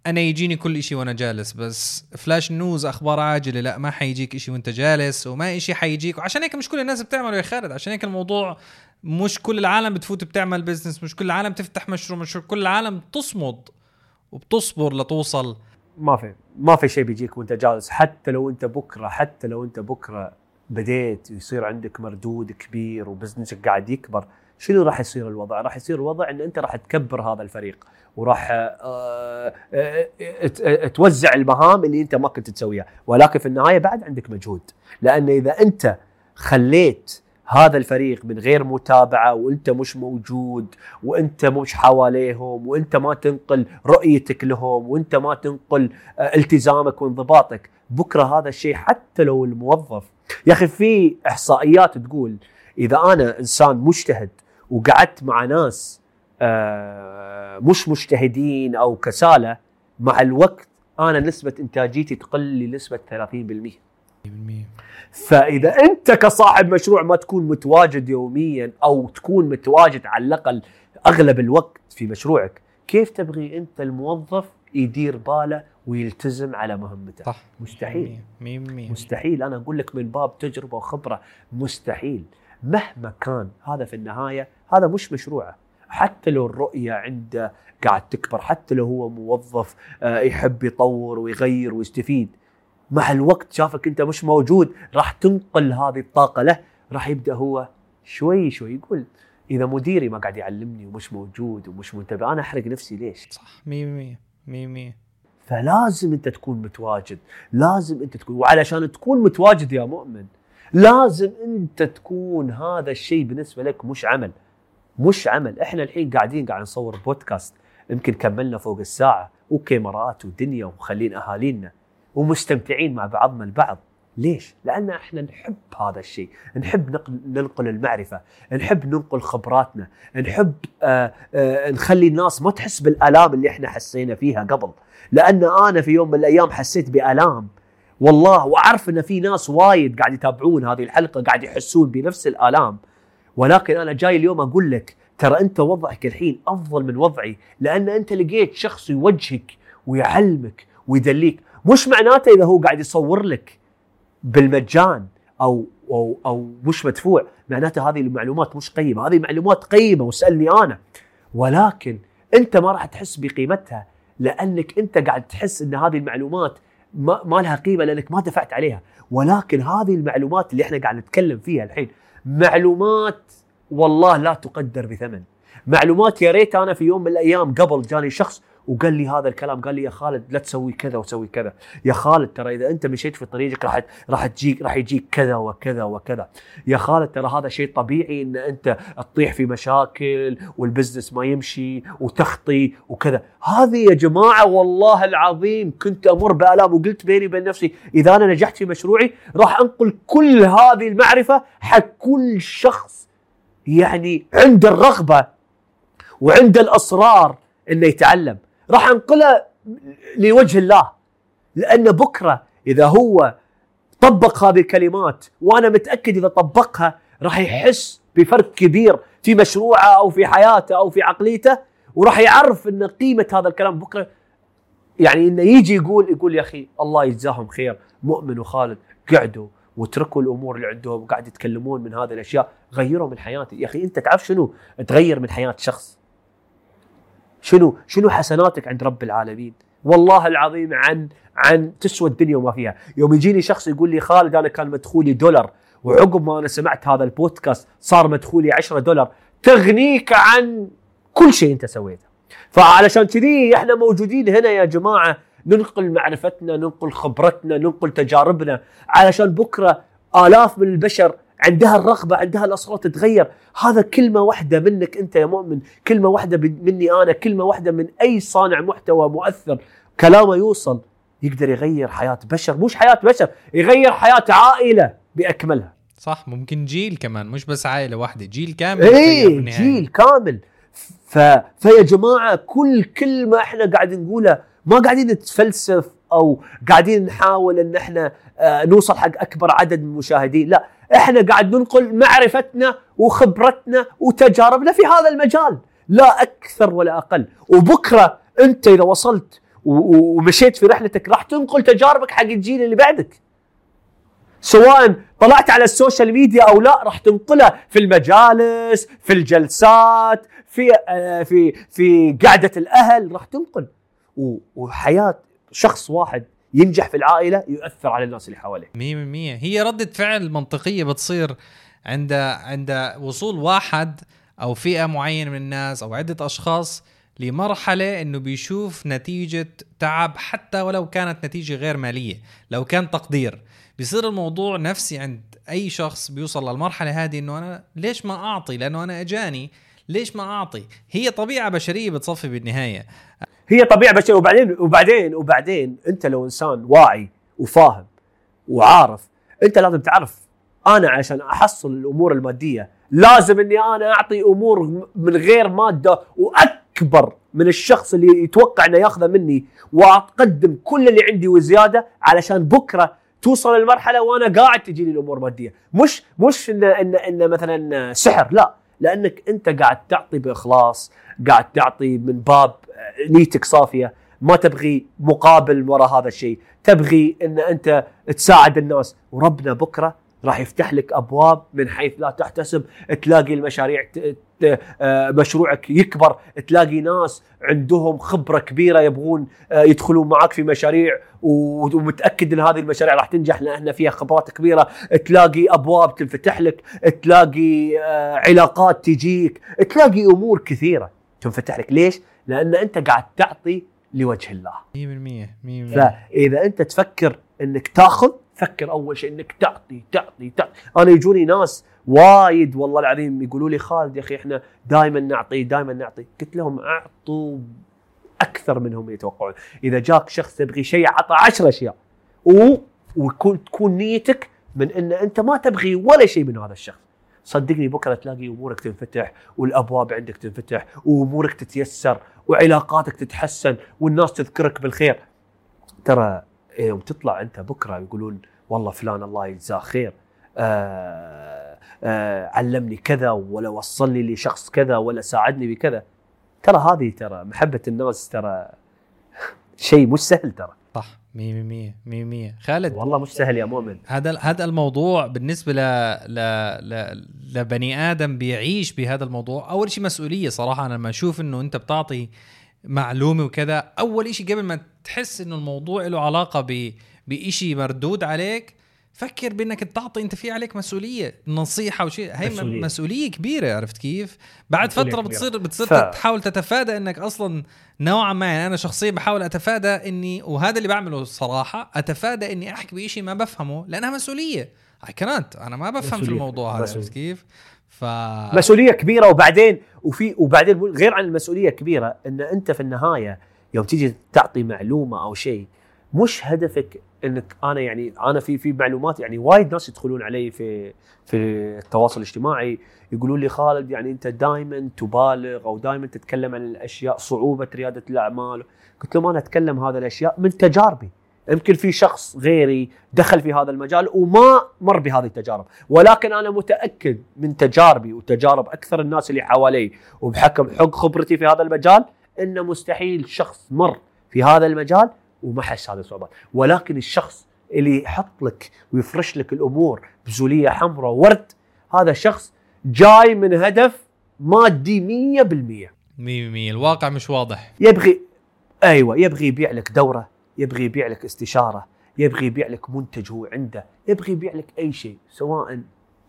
أنا يجيني كل شيء وأنا جالس بس flash news أخبار عاجلة لا ما حيجيك شيء وأنت جالس وما شيء حيجيك. وعشان هيك مش كل الناس بتعمله يا خالد. عشان هيك الموضوع مش كل العالم بتفوت بتعمل business مش كل العالم تفتح مشروع مش كل العالم بتصمد وبتصبر لتوصل ما في ما في شيء بيجيك وانت جالس. حتى لو انت بكره حتى لو انت بكرة بديت يصير عندك مردود كبير وبزنسك قاعد يكبر شنو راح يصير الوضع؟ راح يصير الوضع إن أنت راح تكبر هذا الفريق وراح آه، آه، آه، توزع المهام اللي أنت ما كنت تسويها. ولكن في النهاية بعد عندك مجهود. لأن إذا أنت خليت هذا الفريق من غير متابعة وأنت مش موجود وأنت مش حواليهم وأنت ما تنقل رؤيتك لهم وأنت ما تنقل آه، التزامك وانضباطك. بكرة هذا الشيء حتى لو الموظف. يا أخي في إحصائيات تقول إذا أنا إنسان مجتهد وقعدت مع ناس آه، مش مجتهدين أو كسالة مع الوقت أنا نسبة إنتاجيتي تقل لنسبة 30% فإذا أنت كصاحب مشروع ما تكون متواجد يوميا أو تكون متواجد على الأقل أغلب الوقت في مشروعك كيف تبغي أنت الموظف يدير باله ويلتزم على مهمته؟ صح. مستحيل. 100% مستحيل. أنا أقول لك من باب تجربة وخبرة مستحيل. مهما كان هذا في النهاية هذا مش مشروعه. حتى لو الرؤية عنده قاعد تكبر حتى لو هو موظف آه، يحب يطور ويغير ويستفيد مع الوقت شافك انت مش موجود راح تنقل هذه الطاقة له راح يبدأ هو شوي شوي يقول إذا مديري ما قاعد يعلمني ومش موجود ومش منتبه أنا أحرق نفسي ليش؟ صح 100% 100% فلازم أنت تكون متواجد لازم أنت تكون وعلشان تكون متواجد يا مؤمن لازم أنت تكون هذا الشيء بالنسبة لك مش عمل مش عمل. إحنا الحين قاعدين قاعد نصور بودكاست يمكن كملنا فوق الساعة وكاميرات ودنيا ومخلين أهالينا. ومستمتعين مع بعضنا البعض. ليش؟ لأن إحنا نحب هذا الشيء، نحب نقل ننقل المعرفة، نحب ننقل خبراتنا، نحب آه آه نخلي الناس ما تحس بالألام اللي إحنا حسينا فيها قبل، لأن أنا في يوم من الأيام حسيت بألام. والله وأعرف إن في ناس وايد قاعد يتابعون هذه الحلقة قاعد يحسون بنفس الألام. ولكن أنا جاي اليوم أقول لك ترى أنت وضعك الحين أفضل من وضعي. لأن أنت لقيت شخص يوجهك ويعلمك ويدليك. مش معناته إذا هو قاعد يصور لك بالمجان أو أو أو مش مدفوع. معناته هذه المعلومات مش قيمة. هذه معلومات قيمة واسألني أنا. ولكن أنت ما راح تحس بقيمتها لأنك أنت قاعد تحس إن هذه المعلومات ما, ما لها قيمة لأنك ما دفعت عليها. ولكن هذه المعلومات اللي إحنا قاعد نتكلم فيها الحين معلومات والله لا تقدر بثمن. معلومات يا ريت أنا في يوم من الأيام قبل جاني شخص وقال لي هذا الكلام قال لي يا خالد لا تسوي كذا وسوي كذا. يا خالد ترى إذا أنت مشيت في طريقك راح راح تجيك راح يجيك كذا وكذا وكذا. يا خالد ترى هذا شيء طبيعي إن أنت تطيح في مشاكل والبزنس ما يمشي وتخطي وكذا. هذه يا جماعة والله العظيم كنت أمر بآلام وقلت بيني وبين نفسي إذا أنا نجحت في مشروعي راح أنقل كل هذه المعرفة حق كل شخص يعني عنده الرغبة وعنده الاصرار إنه يتعلم. راح انقلها لوجه الله. لأن بكرة إذا هو طبق هذه الكلمات وأنا متأكد إذا طبقها راح يحس بفرق كبير في مشروعه أو في حياته أو في عقليته وراح يعرف إن قيمة هذا الكلام بكرة. يعني إنه يجي يقول يقول يا أخي الله يجزاهم خير مؤمن وخالد قعدوا وتركوا الأمور اللي عندهم وقاعد يتكلمون من هذه الأشياء غيروا من حياتي. يا أخي أنت تعرف شنو؟ تغير من حياة شخص. شنو شنو حسناتك عند رب العالمين؟ والله العظيم عن عن تسوى الدنيا وما فيها. يوم يجيني شخص يقول لي خالد أنا كان مدخولي دولار. وعقب ما أنا سمعت هذا البودكاست صار مدخولي 10 دولار. تغنيك عن كل شيء أنت سويته. فعلشان كذي إحنا موجودين هنا يا جماعة. ننقل معرفتنا ننقل خبرتنا ننقل تجاربنا. علشان بكرة آلاف من البشر عندها الرغبة عندها الاصرار تتغير. هذا كلمة واحدة منك أنت يا مؤمن كلمة واحدة من- مني أنا كلمة واحدة من أي صانع محتوى مؤثر. كلامه يوصل يقدر يغير حياة بشر. مش حياة بشر يغير حياة عائلة بأكملها. صح ممكن جيل كمان مش بس عائلة واحدة جيل كامل إيه. جيل كامل. ف... فيا جماعة كل كلمة إحنا قاعد نقولها ما قاعدين نتفلسف أو قاعدين نحاول إن إحنا آه، نوصل حق أكبر عدد من المشاهدين لا. إحنا قاعد ننقل معرفتنا وخبرتنا وتجاربنا في هذا المجال. لا أكثر ولا أقل. وبكرة أنت إذا وصلت ومشيت في رحلتك راح تنقل تجاربك حق الجيل اللي بعدك. سواء طلعت على ال social media أو لا راح تنقلها في المجالس في الجلسات في آه، في في قعدة الأهل راح تنقل. وحياة شخص واحد ينجح في العائلة يؤثر على الناس اللي حواليه. 100% هي ردة فعل منطقية بتصير عند عند وصول واحد أو فئة معينة من الناس أو عدة أشخاص لمرحلة إنه بيشوف نتيجة تعب حتى ولو كانت نتيجة غير مالية لو كان تقدير. بيصير الموضوع نفسي عند أي شخص بيوصل للمرحلة هذه إنه أنا ليش ما أعطي؟ لأنه أنا أجاني ليش ما أعطي؟ هي طبيعة بشرية بتصفي بالنهاية. هي طبيعة بشريه وبعدين وبعدين وبعدين أنت لو إنسان واعي وفاهم وعارف أنت لازم تعرف أنا عشان أحصل الأمور المادية لازم إني أنا أعطي أمور من غير مادة وأكبر من الشخص اللي يتوقع إنه ياخذه مني وأقدم كل اللي عندي وزيادة علشان بكرة توصل المرحله وأنا قاعد تجيني الأمور ماديه مش مش ان ان إن مثلا سحر لا. لأنك أنت قاعد تعطي بإخلاص قاعد تعطي من باب نيتك صافية. ما تبغي مقابل وراء هذا الشيء. تبغي إن أنت تساعد الناس. وربنا بكرة راح يفتح لك أبواب من حيث لا تحتسب. تلاقي المشاريع آه، مشروعك يكبر. تلاقي ناس عندهم خبرة كبيرة يبغون آه، يدخلون معك في مشاريع ومتأكد إن هذه المشاريع راح تنجح لأن فيها خبرات كبيرة. تلاقي أبواب تنفتح لك. تلاقي آه، علاقات تجيك. تلاقي أمور كثيرة تنفتح لك. ليش؟ لأن أنت قاعد تعطي لوجه الله. 100% 100% فإذا أنت تفكر إنك تأخذ فكر أول شيء إنك تعطي تعطي تعطي. أنا يجوني ناس وايد والله العظيم يقولوا لي خالد يا أخي إحنا دائما نعطي دائما نعطي. قلت لهم أعطوا أكثر منهم يتوقعون. إذا جاك شخص تبغي شيء عطى عشر أشياء. و... ويكون تكون نيتك من إن أنت ما تبغي ولا شيء من هذا الشخص. صدقني بكرة تلاقي أمورك تنفتح والأبواب عندك تنفتح وأمورك تتيسر وعلاقاتك تتحسن والناس تذكرك بالخير. ترى يوم تطلع أنت بكرة يقولون والله فلان الله يجزاه خير. آه آه علمني كذا ولا وصلني لشخص كذا ولا ساعدني بكذا. ترى هذه ترى محبة الناس ترى شيء مش سهل ترى. صح 100% 100% خالد؟ والله مش سهل يا مؤمن. هذا هذا الموضوع بالنسبة ل... ل... ل... لبني آدم بيعيش بهذا الموضوع. أول شيء مسؤولية صراحة أنا لما أشوف إنه أنت بتعطي معلومة وكذا أول شيء قبل ما تحس إنه الموضوع له علاقة ب... بشيء مردود عليك فكر بإنك تعطي أنت في عليك مسؤولية نصيحة وشيء هي مسؤوليه, مسؤولية. مسؤولية كبيرة عرفت كيف بعد فترة كبيرة. بتصير بتصير ف- تحاول تتفادى إنك أصلا نوعا ما يعني أنا شخصيا بحاول أتفادى إني وهذا اللي بعمله صراحة أتفادى إني أحكي بشيء ما بفهمه لأنها مسؤولية اي كانت أنا ما بفهم في مسؤولية. الموضوع هذا. عرفت كيف ف مسؤولية كبيرة وبعدين وفي وبعدين غير عن المسؤولية كبيره إن أنت في النهاية يوم تيجي تعطي معلومة أو شيء مش هدفك إنك أنا يعني أنا في في معلومات يعني وايد ناس يدخلون علي في في التواصل الاجتماعي يقولون لي خالد يعني أنت دائما تبالغ أو دائما تتكلم عن الأشياء صعوبة ريادة الأعمال. قلت لهم أنا أتكلم هذه الأشياء من تجاربي. يمكن في شخص غيري دخل في هذا المجال وما مر بهذه التجارب. ولكن أنا متأكد من تجاربي وتجارب أكثر الناس اللي حوالي وبحكم حق خبرتي في هذا المجال إن مستحيل شخص مر في هذا المجال وما حس هذه الصعوبات ولكن الشخص اللي يحط لك ويفرش لك الأمور بزولية حمراء ورد هذا شخص جاي من هدف مادي 100% 100% الواقع مش واضح. يبغي أيوه يبغي يبيع لك دورة يبغي يبيع لك استشارة يبغي يبيع لك منتج هو عنده يبغي يبيع لك أي شيء سواء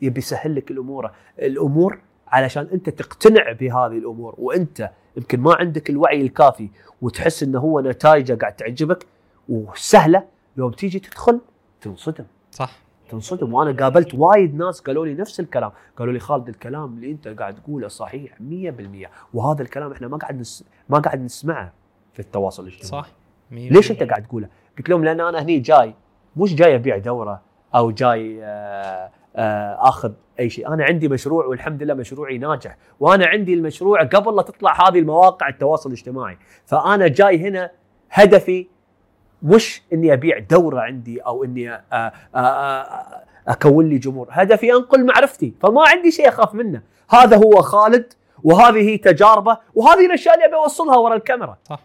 يبي يسهل لك الأمور. الأمور علشان أنت تقتنع بهذه الأمور وأنت يمكن ما عندك الوعي الكافي وتحس إنه هو نتائجه قاعد تعجبك وسهلة يوم تيجي تدخل تنصدم. صح. تنصدم. وأنا قابلت وايد ناس قالوا لي نفس الكلام. قالوا لي خالد الكلام اللي أنت قاعد تقوله صحيح 100% وهذا الكلام إحنا ما قاعد نس... ما قاعد نسمعه في التواصل الاجتماعي. صح. 100% ليش أنت قاعد تقوله؟ قلت لهم لأن أنا هني جاي مش جاي أبيع دورة أو جاي آه، آه، آخذ أي شيء. أنا عندي مشروع والحمد لله مشروعي ناجح وأنا عندي المشروع قبل لا تطلع هذه المواقع التواصل الاجتماعي. فأنا جاي هنا هدفي مش إني أبيع دورة عندي أو إني أ- أ- أ- أكون لي جمهور. هدفي أنقل معرفتي فما عندي شيء أخاف منه. هذا هو خالد وهذه هي تجاربه وهذه الأشياء اللي أبي أوصلها ورا الكاميرا. صح.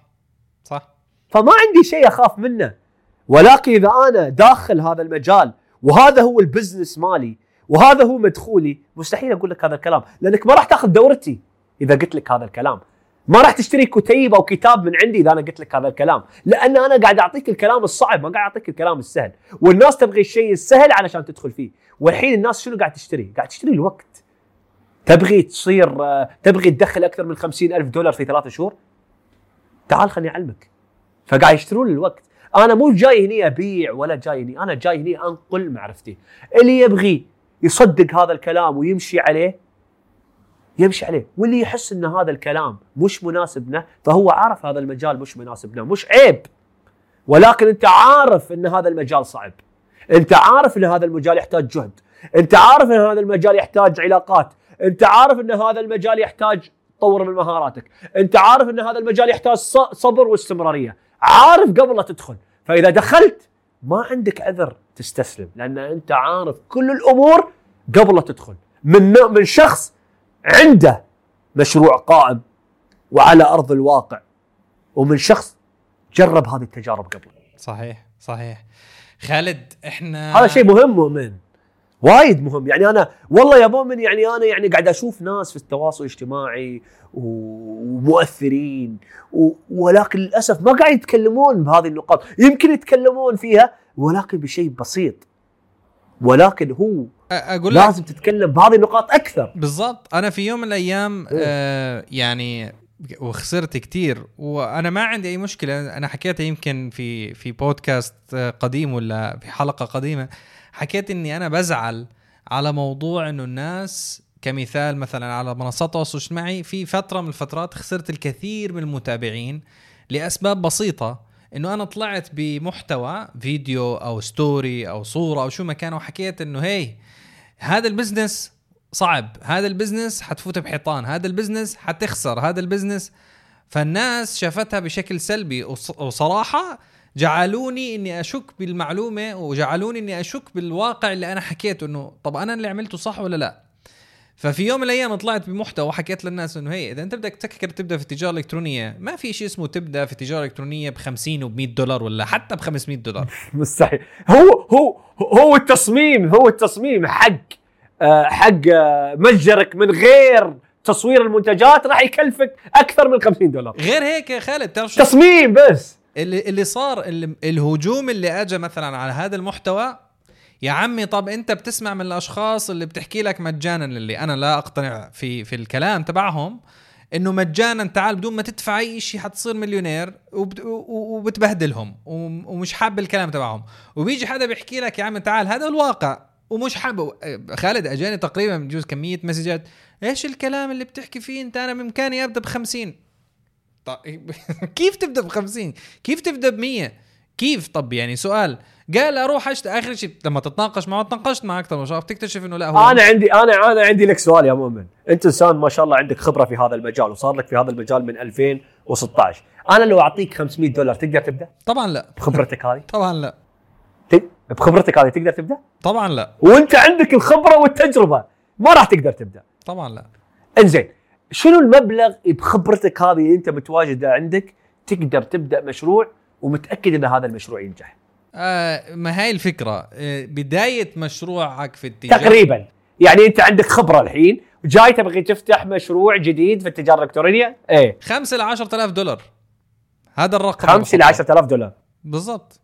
فما عندي شيء أخاف منه. ولكن إذا أنا داخل هذا المجال وهذا هو البزنس مالي وهذا هو مدخولي مستحيل أقول لك هذا الكلام لأنك ما راح تأخذ دورتي إذا قلت لك هذا الكلام. ما راح تشتري كتيب أو كتاب من عندي إذا أنا قلت لك هذا الكلام. لأن أنا قاعد أعطيك الكلام الصعب ما قاعد أعطيك الكلام السهل. والناس تبغي الشيء السهل علشان تدخل فيه. والحين الناس شنو قاعد تشتري؟ قاعد تشتري الوقت. تبغي تصير آه، تبغي تدخل أكثر من خمسين ألف دولار في ثلاثة شهور؟ تعال خليني أعلمك. فقاعد يشترون الوقت. أنا مو جاي هني أبيع ولا جاي هني أنا جاي هني أنقل معرفتي. اللي يبغي يصدق هذا الكلام ويمشي عليه يمشي عليه. واللي يحس إن هذا الكلام مش مناسب له فهو عارف هذا المجال مش مناسب له مش عيب. ولكن أنت عارف إن هذا المجال صعب. أنت عارف إن هذا المجال يحتاج جهد. أنت عارف إن هذا المجال يحتاج علاقات. أنت عارف إن هذا المجال يحتاج تطور من مهاراتك. أنت عارف إن هذا المجال يحتاج صبر واستمرارية. عارف قبل لا تدخل. فإذا دخلت ما عندك عذر تستسلم لأن أنت عارف كل الأمور قبل لا تدخل. من من شخص عنده مشروع قائم وعلى أرض الواقع ومن شخص جرب هذه التجارب قبل. صحيح صحيح. خالد إحنا هذا شيء مهم مؤمن. وايد مهم. يعني أنا والله يا مؤمن يعني أنا يعني قاعد أشوف ناس في التواصل الاجتماعي ومؤثرين و- ولكن للأسف ما قاعد يتكلمون بهذه النقاط. يمكن يتكلمون فيها ولكن بشيء بسيط. ولكن هو أقول لك لازم تتكلم بهذه النقاط أكثر. بالضبط. أنا في يوم من الأيام آه يعني وخسرت كتير. وأنا ما عندي أي مشكلة. أنا حكيتها يمكن في في بودكاست قديم ولا في حلقة قديمة. حكيت إني أنا بزعل على موضوع إنه الناس كمثال مثلا على منصات التواصل الاجتماعي في فترة من الفترات خسرت الكثير من المتابعين لأسباب بسيطة. إنه أنا طلعت بمحتوى فيديو أو story أو صورة أو شو ما كان وحكيت إنه هي هذا ال business صعب هذا ال business حتفوت بحيطان هذا ال business حتخسر هذا ال business. فالناس شافتها بشكل سلبي وص- وصراحة جعلوني إني أشك بالمعلومة وجعلوني إني أشك بالواقع اللي أنا حكيته إنه طب أنا اللي عملته صح ولا لا؟ ففي يوم من الأيام طلعت بمحتوى وحكيت للناس إنه هي إذا أنت بدك تفكر تبدأ في التجاره الالكترونيه ما في شيء اسمه تبدأ في التجاره الالكترونيه ب 50 وب 100 دولار ولا حتى ب 500 دولار. مستحيل هو هو هو التصميم هو التصميم حق آه، حق آه، متجرك من غير تصوير المنتجات راح يكلفك أكثر من 50 دولار. غير هيك يا خالد تعرف تصميم بس. اللي اللي صار اللي الهجوم اللي اجى مثلا على هذا المحتوى يا عمي طب أنت بتسمع من الأشخاص اللي بتحكي لك مجانا اللي أنا لا أقتنع في في الكلام تبعهم إنه مجانا تعال بدون ما تدفع أي شيء حتصير مليونير وبتبهدلهم وم- ومش حاب الكلام تبعهم. وبيجي حدا بيحكي لك يا عم تعال هذا الواقع ومش حابه خالد أجاني تقريبا بجوز كمية مسجات إيش الكلام اللي بتحكي فيه أنت؟ أنا بإمكاني ابدا ب 50 طيب. كيف تبدأ ب 50 كيف تبدأ ب 100 كيف؟ طب يعني سؤال. قال أروح اشت آخر شيء لما تتناقش معه تناقشت معه أكثر من شهر بتكتشف إنه لا هو أنا عندي أنا أنا عندي لك سؤال يا مؤمن. أنت إنسان ما شاء الله عندك خبرة في هذا المجال وصار لك في هذا المجال من 2016 أنا لو أعطيك 500 دولار تقدر تبدأ؟ طبعا لا. بخبرتك هذه؟ طبعا لا. بخبرتك هذه تقدر تبدأ؟ طبعا لا. وأنت عندك الخبرة والتجربة ما راح تقدر تبدأ. طبعا لا. إنزين. شنو المبلغ بخبرتك هذه اللي انت متواجده عندك تقدر تبدأ مشروع ومتأكد إن هذا المشروع ينجح؟ آه ما هاي الفكرة؟ آه بداية مشروعك في التجارة؟ تقريبا. يعني أنت عندك خبرة الحين جاي تبغي تفتح مشروع جديد في التجارة الإلكترونية؟ إيه. 5 ل 10000 دولار. هذا الرقم 5 ل 10000 دولار. بالضبط.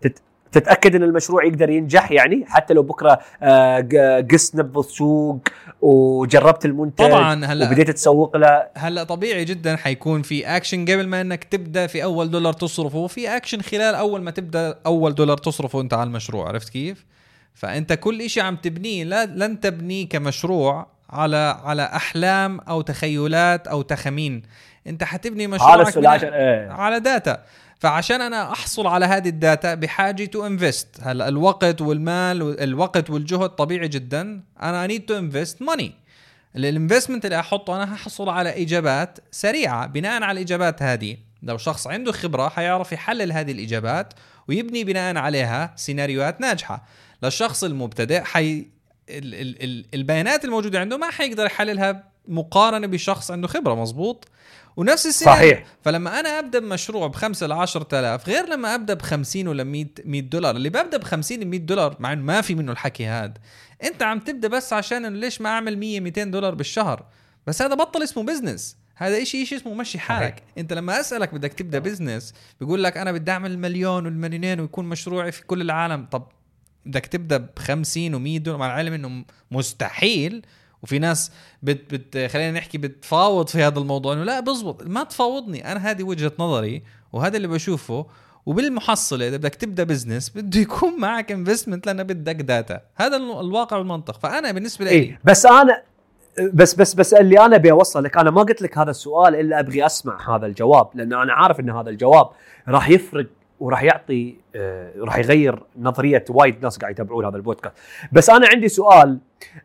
تت... تتأكد إن المشروع يقدر ينجح يعني؟ حتى لو بكرة آه، قست نبض سوق وجربت المنتج طبعاً، هلأ- وبديت تسوق له هلا طبيعي جدا حيكون في اكشن قبل ما إنك تبدأ في أول دولار تصرفه وفي اكشن خلال أول ما تبدأ أول دولار تصرفه أنت على المشروع عرفت كيف؟ فأنت كل إشي عم تبنيه لا لن تبنيه كمشروع على على أحلام أو تخيلات أو تخمين. أنت حتبني مشروعك عشان إيه. على data فعشان أنا أحصل على هذه ال data بحاجة to invest هلا الوقت والمال الوقت والجهد طبيعي جدا؟ أنا need to invest money ال investment اللي أحطه أنا هحصل على إجابات سريعة. بناء على الإجابات هذه لو شخص عنده خبرة حيعرف يحلل هذه الإجابات ويبني بناء عليها سيناريوهات ناجحة. للشخص المبتدئ حي ال... ال... ال... البيانات الموجودة عنده ما حيقدر يحللها مقارنة بشخص عنده خبرة. مزبوط ونفس السيناريو صحيح. فلما أنا أبدأ بمشروع ب 5 ل 10000 غير لما أبدأ ب 50 ولا 100 100 دولار. اللي ببدأ ب 50 ل 100 دولار مع إنه ما في منه الحكي هذا. أنت عم تبدأ بس عشان ليش ما أعمل 100 200 دولار بالشهر؟ بس هذا بطل اسمه business هذا شيء شيء اسمه مشي حالك. صحيح. أنت لما أسألك بدك تبدأ business بيقول لك أنا بدي أعمل المليون والمليونين ويكون مشروعي في كل العالم. طب بدك تبدأ ب 50 و100 دولار مع العلم إنه مستحيل وفي ناس بت بت خلينا نحكي بتفاوض في هذا الموضوع إنه لا بزبط ما تفاوضني أنا هذه وجهة نظري وهذا اللي بشوفه وبالمحصلة إذا بدك تبدأ business بده يكون معك investment لأنه بدك data هذا ال- الواقع والمنطق. فأنا بالنسبة لي اي بس أنا بس بس بس اللي أنا أبي لك أنا ما قلت لك هذا السؤال إلا أبغي أسمع هذا الجواب لأن أنا عارف إن هذا الجواب راح يفرق وراح يعطي آه راح يغير نظرية وايد ناس قاعد يتابعون هذا البودكاست. بس أنا عندي سؤال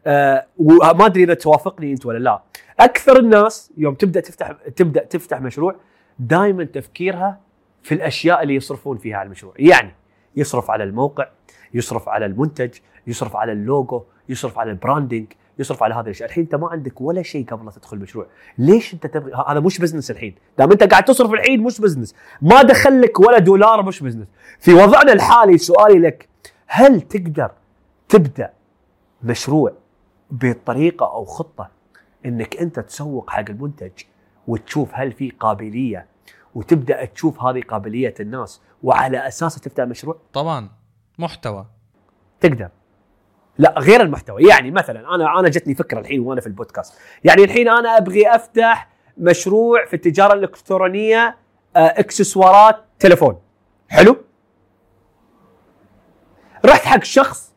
آه وما أدري إذا توافقني أنت ولا لا. أكثر الناس يوم تبدأ تفتح تبدأ تفتح مشروع دائما تفكيرها في الأشياء اللي يصرفون فيها على المشروع. يعني يصرف على الموقع يصرف على المنتج يصرف على اللوجو يصرف على ال branding يصرف على هذه الأشياء. الحين أنت ما عندك ولا شيء قبل لا تدخل المشروع. ليش أنت تبغي هذا مش business الحين. دام أنت قاعد تصرف الحين مش business ما دخل لك ولا دولار مش business في وضعنا الحالي سؤالي لك هل تقدر تبدأ مشروع بطريقة أو خطة إنك أنت تسوق حق المنتج وتشوف هل في قابلية وتبدأ تشوف هذه قابلية الناس وعلى أساسها تفتح مشروع؟ طبعا. محتوى. تقدر. لا غير المحتوى. يعني مثلا أنا أنا جتني فكرة الحين وأنا في البودكاست. يعني الحين أنا أبغي أفتح مشروع في التجارة الإلكترونية آه، إكسسوارات تليفون. حلو؟ رحت حق شخص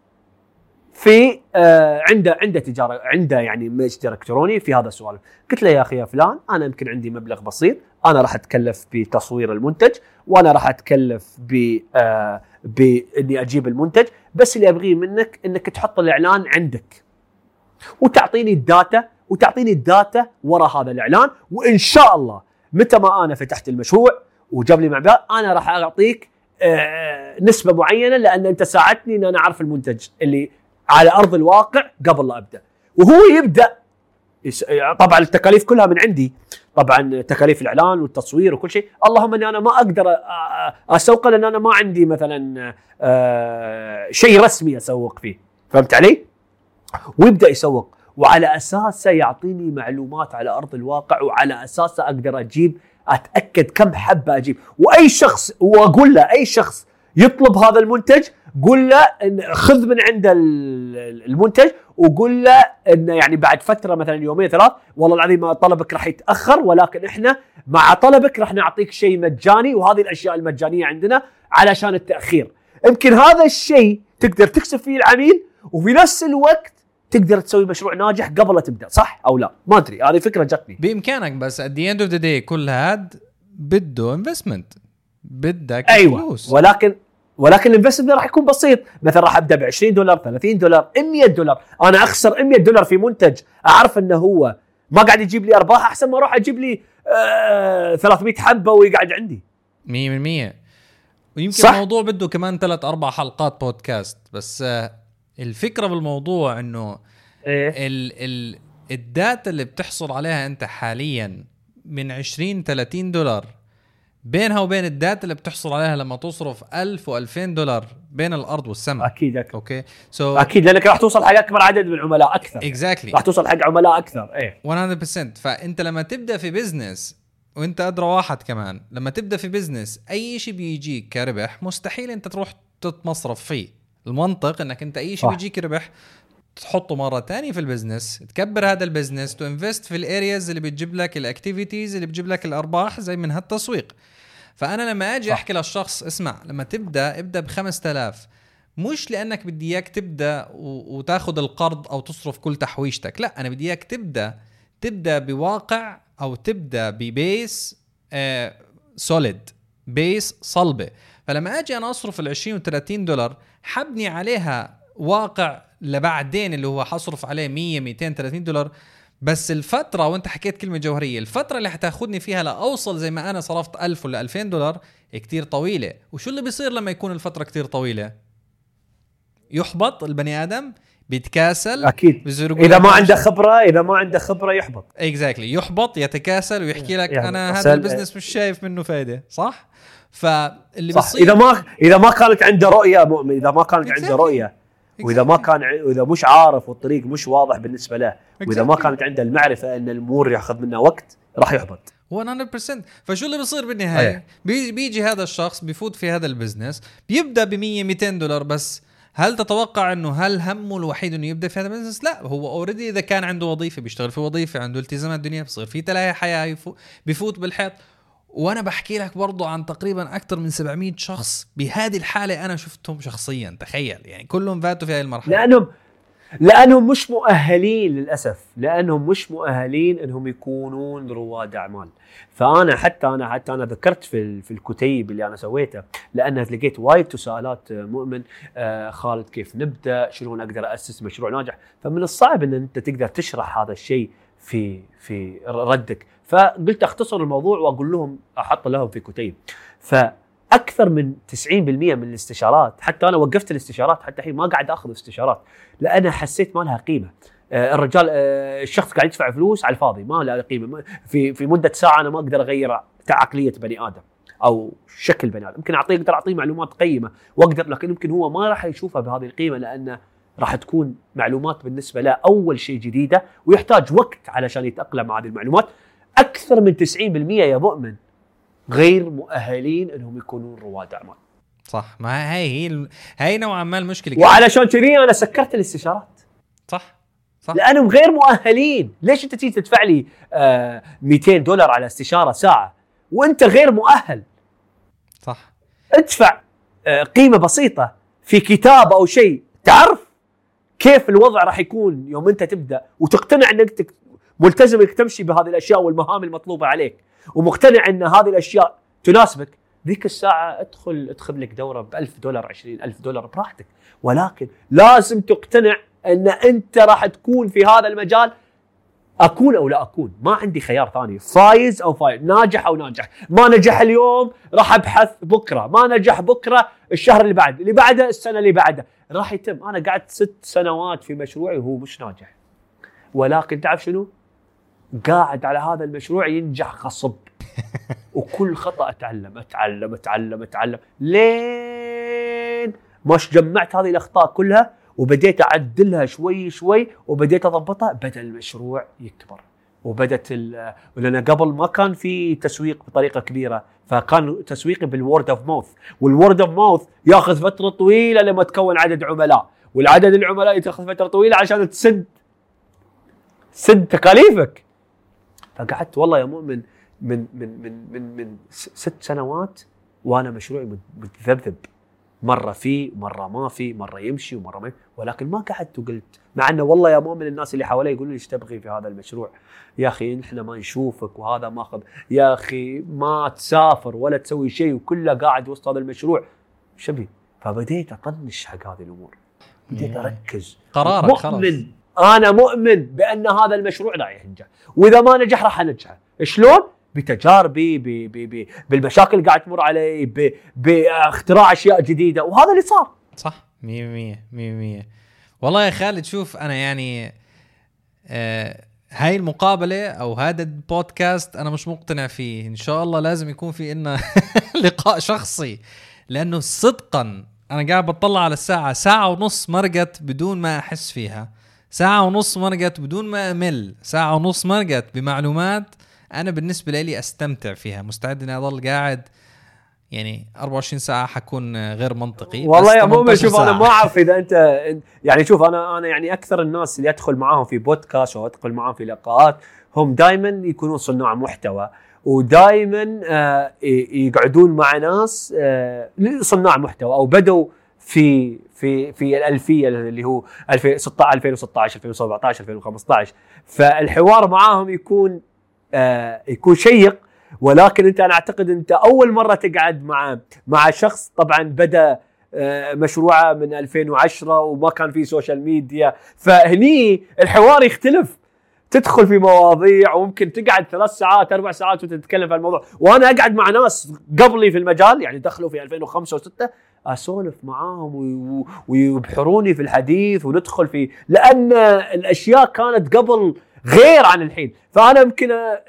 في آه عنده عنده تجارة عنده يعني متجر إلكتروني في هذا السؤال قلت له يا أخي يا فلان أنا يمكن عندي مبلغ بسيط أنا راح أتكلف بتصوير المنتج وأنا راح أتكلف ب آه بإني أجيب المنتج. بس اللي أبغيه منك إنك تحط الإعلان عندك. وتعطيني ال data وتعطيني ال data وراء هذا الإعلان وإن شاء الله متى ما أنا فتحت المشروع وجاب لي مبيعات أنا راح أعطيك آه، نسبة معينة لأن أنت ساعدتني إن أنا أعرف المنتج اللي على أرض الواقع قبل لا أبدأ. وهو يبدأ طبعا التكاليف كلها من عندي. طبعا تكاليف الإعلان والتصوير وكل شيء. اللهم إني أنا ما أقدر أسوقه لأن أنا ما عندي مثلا آه، شيء رسمي أسوق فيه. فهمت علي؟ ويبدأ يسوق. وعلى اساسه يعطيني معلومات على أرض الواقع وعلى اساسه أقدر أجيب أتأكد كم حبه أجيب. وأي شخص وأقول له أي شخص يطلب هذا المنتج قول له إن خذ من عنده ال- المنتج وقول له إنه يعني بعد فترة مثلا يومين ثلاث والله العظيم طلبك راح يتأخر ولكن إحنا مع طلبك راح نعطيك شيء مجاني وهذه الأشياء المجانية عندنا علشان التأخير. يمكن هذا الشيء تقدر تكسب فيه العميل وفي نفس الوقت تقدر تسوي مشروع ناجح قبل لا تبدأ صح أو لا؟ ما أدري هذه فكرة جتني. بإمكانك بس at the end of the day كل هاد بده investment بدك أيوه فلوس. ولكن ولكن ال investment راح يكون بسيط. مثلا راح أبدأ ب 20 دولار 30 دولار 100 دولار. أنا أخسر 100 دولار في منتج. أعرف إنه هو ما قاعد يجيب لي أرباح أحسن ما أروح أجيب لي آه 300 حبة ويقعد عندي. 100% ويمكن صح. الموضوع بده كمان ثلاث أربع حلقات بودكاست بس آه، الفكرة بالموضوع إنه إيه. ال ال ال data اللي بتحصل عليها أنت حاليا من 20 30 دولار بينها وبين ال data اللي بتحصل عليها لما تصرف 1000 و2000 دولار بين الأرض والسماء. أكيد أكيد. أوكي؟ so أكيد لأنك راح توصل حق اكبر عدد من العملاء أكثر. exactly راح توصل حق عملاء أكثر إيه. 100% فأنت لما تبدأ في business وأنت أدرى واحد كمان لما تبدأ في business أي شيء بيجيك كربح مستحيل أنت تروح تتصرف فيه. المنطق إنك أنت أي شيء. بيجيك ربح تحطه مرة تانية في ال business تكبر هذا ال business to invest في ال areas اللي بتجيب لك ال activities اللي بتجيب لك الأرباح زي من هالتسويق فأنا لما أجي صح. أحكي للشخص اسمع لما تبدأ ابدأ ب 5000 مش لأنك بدي إياك تبدأ وتاخذ القرض أو تصرف كل تحويشتك لا أنا بدي إياك تبدأ تبدأ بواقع أو تبدأ ب base solid base صلبة فلما أجي أنا أصرف ال 20 و 30 دولار حبني عليها واقع لبعدين اللي هو حصرف عليه 100 230 دولار. بس الفترة وانت حكيت كلمة جوهرية الفترة اللي حتاخدني فيها لأوصل زي ما أنا صرفت 1000 ولا 2000 دولار كتير طويلة. وشو اللي بيصير لما يكون الفترة كتير طويلة؟ يحبط البني آدم بيتكاسل أكيد. إذا ما عنده خبرة إذا ما عنده خبرة يحبط. Exactly يحبط يتكاسل ويحكي لك يعني أنا هذا البزنس مش شايف منه فايدة. صح؟ فاللي صح. بيصير إذا ما إذا ما كانت عنده رؤية مؤمن إذا ما كانت عنده Exactly. رؤية. وإذا ما كان وإذا مش عارف والطريق مش واضح بالنسبة له وإذا ما. كانت عنده المعرفة إن الأمور يأخذ منها وقت راح يحبط 100% فشو اللي بيصير بالنهاية أيه. بي بيجي هذا الشخص بيفوت في هذا ال business بيبدأ ب 100 200 دولار بس هل تتوقع إنه هل همه الوحيد إنه يبدأ في هذا ال business؟ لا هو already إذا كان عنده وظيفة بيشتغل في وظيفة عنده التزامات دنيا بصير في تلاهي حياة بيفوت بالحيط وأنا بحكي لك برضو عن تقريبا أكثر من 700 شخص. بهذه الحالة أنا شفتهم شخصيا تخيل. يعني كلهم فاتوا في هذه المرحلة. لانهم لأنهم مش مؤهلين للأسف. لأنهم مش مؤهلين إنهم يكونون رواد أعمال. فأنا حتى أنا حتى أنا ذكرت في في الكتيب اللي أنا سويته لأن لقيت وايد تساؤلات آه، مؤمن آه، خالد كيف نبدأ؟ شلون أقدر أسس مشروع ناجح؟ فمن الصعب إن أنت تقدر تشرح هذا الشيء في في ردك. فقلت أختصر الموضوع وأقول لهم أحط لهم في كتيب. فأكثر من 90% من الاستشارات حتى أنا وقفت الاستشارات حتى الحين ما قاعد أخذ استشارات لأن حسيت ما لها قيمة. آه، الرجال آه، الشخص قاعد يدفع فلوس على الفاضي ما لها قيمة. في في مدة ساعة أنا ما أقدر أغير عقليه بني آدم أو شكل بني آدم. يمكن أعطيه أقدر أعطيه معلومات قيمة وأقدر لكن يمكن هو ما راح يشوفها بهذه القيمة لأنه راح تكون معلومات بالنسبة له أول شيء جديدة ويحتاج وقت علشان يتأقلم مع هذه المعلومات. أكثر من 90% يا مؤمن غير مؤهلين إنهم يكونون رواد أعمال. صح. ما هي هي هي نوعا ما المشكلة وعلشان كذي أنا سكرت الاستشارات. صح. صح. لأنهم غير مؤهلين. ليش أنت تيجي تدفع لي آه 200 دولار على استشارة ساعة وأنت غير مؤهل؟ صح. ادفع آه قيمة بسيطة في كتاب أو شيء. تعرف كيف الوضع راح يكون يوم أنت تبدأ وتقتنع إنك ملتزم إنك تمشي بهذه الأشياء والمهام المطلوبة عليك. ومقتنع إن هذه الأشياء تناسبك. ذيك الساعة ادخل ادخل لك دورة ب 1000 دولار 20000 دولار براحتك. ولكن لازم تقتنع إن أنت راح تكون في هذا المجال أكون أو لا أكون. ما عندي خيار ثاني. فايز أو فايز ناجح أو ناجح. ما نجح اليوم راح أبحث بكرة. ما نجح بكرة الشهر اللي بعد اللي بعده السنة اللي بعده. راح يتم. أنا قعدت ست سنوات في مشروعي وهو مش ناجح. ولكن تعرف شنو؟ قاعد على هذا المشروع ينجح غصب. وكل خطأ أتعلم أتعلم أتعلم أتعلم. لين ما جمعت هذه الأخطاء كلها وبديت أعدلها شوي شوي وبديت أضبطها بدأ المشروع يكبر. وبدت لأن قبل ما كان في تسويق بطريقة كبيرة فكان تسويقي بال word of mouth والورد اوف ماوث ياخذ فترة طويلة لما تكون عدد عملاء. والعدد العملاء تاخذ فترة طويلة عشان تسد سد تكاليفك. فقعدت والله يا مؤمن من من من من من ست سنوات وأنا مشروعي مت- متذبذب. مرة في مره ما في مرة يمشي ومرة ما ولكن ما قعدت وقلت مع إنه والله يا مؤمن الناس اللي حوالي يقولوا لي إيش تبغي في هذا المشروع؟ يا أخي إحنا ما نشوفك وهذا ماخذ يا أخي ما تسافر ولا تسوي شيء وكله قاعد وسط هذا المشروع. شبي فبديت أطنش حق هذه الأمور. بديت أركز. قرارك خلاص. مؤمن أنا مؤمن بأن هذا المشروع راح ينجح. وإذا ما نجح راح انجحه شلون؟ بتجاربي ب ب ب بالمشاكل اللي قاعد تمر علي باختراع أشياء جديدة. وهذا اللي صار. صح. 100% 100% والله يا خالد شوف أنا يعني آه هاي المقابلة أو هذا البودكاست أنا مش مقتنع فيه. إن شاء الله لازم يكون في إلنا لقاء شخصي. لأنه صدقا أنا قاعد بطلع على الساعة ساعة ونص مرقت بدون ما أحس فيها. ساعة ونص مرقت بدون ما أمل ساعة ونص مرقت بمعلومات أنا بالنسبة لي أستمتع فيها مستعد إني اضل قاعد يعني 24 ساعة حكون غير منطقي والله يا مؤمن 18 شوف أنا ساعة. ما أعرف إذا أنت يعني شوف أنا أنا يعني أكثر الناس اللي أدخل معاهم في بودكاست أو أدخل معاهم في لقاءات هم دائما يكونون صناع محتوى ودائما آه يقعدون مع ناس آه صناع محتوى أو بدوا في في في الألفية اللي هو 2016 2016 2017 2015 فالحوار معاهم يكون آه يكون شيق ولكن أنت أنا أعتقد أنت أول مرة تقعد مع مع شخص. طبعا بدأ آه، مشروعه من 2010 وما كان في social media فهني الحوار يختلف. تدخل في مواضيع وممكن تقعد ثلاث ساعات أربع ساعات وتتكلم في الموضوع. وأنا أقعد مع ناس قبلي في المجال يعني دخلوا في 2005 و6 أسولف معاهم وي- ويبحروني في الحديث وندخل في لأن الأشياء كانت قبل غير عن الحين. فأنا يمكن آه،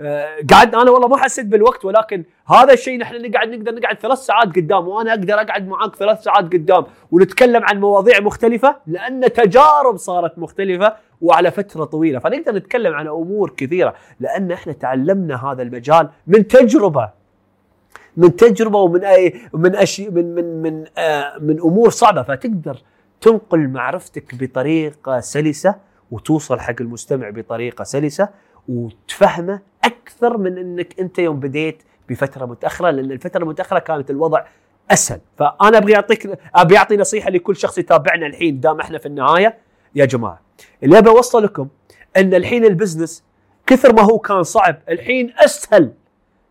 آه، قعد أنا والله ما حسيت بالوقت ولكن هذا الشيء نحن نقعد نقدر نقعد ثلاث ساعات قدام وأنا أقدر أقعد معاك ثلاث ساعات قدام ونتكلم عن مواضيع مختلفة لأن تجارب صارت مختلفة وعلى فترة طويلة. فنقدر نتكلم عن أمور كثيرة لأن إحنا تعلمنا هذا المجال من تجربة. من تجربة ومن اي من أشي من من من آه من أمور صعبة. فتقدر تنقل معرفتك بطريقة سلسة وتوصل حق المستمع بطريقة سلسة وتفهمه أكثر من إنك أنت يوم بديت بفترة متأخرة لأن الفترة المتأخرة كانت الوضع أسهل. فأنا أبغى اعطيك أبي أعطي نصيحة لكل شخص يتابعنا الحين دام إحنا في النهاية. يا جماعة اللي أبي أوصل لكم إن الحين البزنس كثر ما هو كان صعب الحين أسهل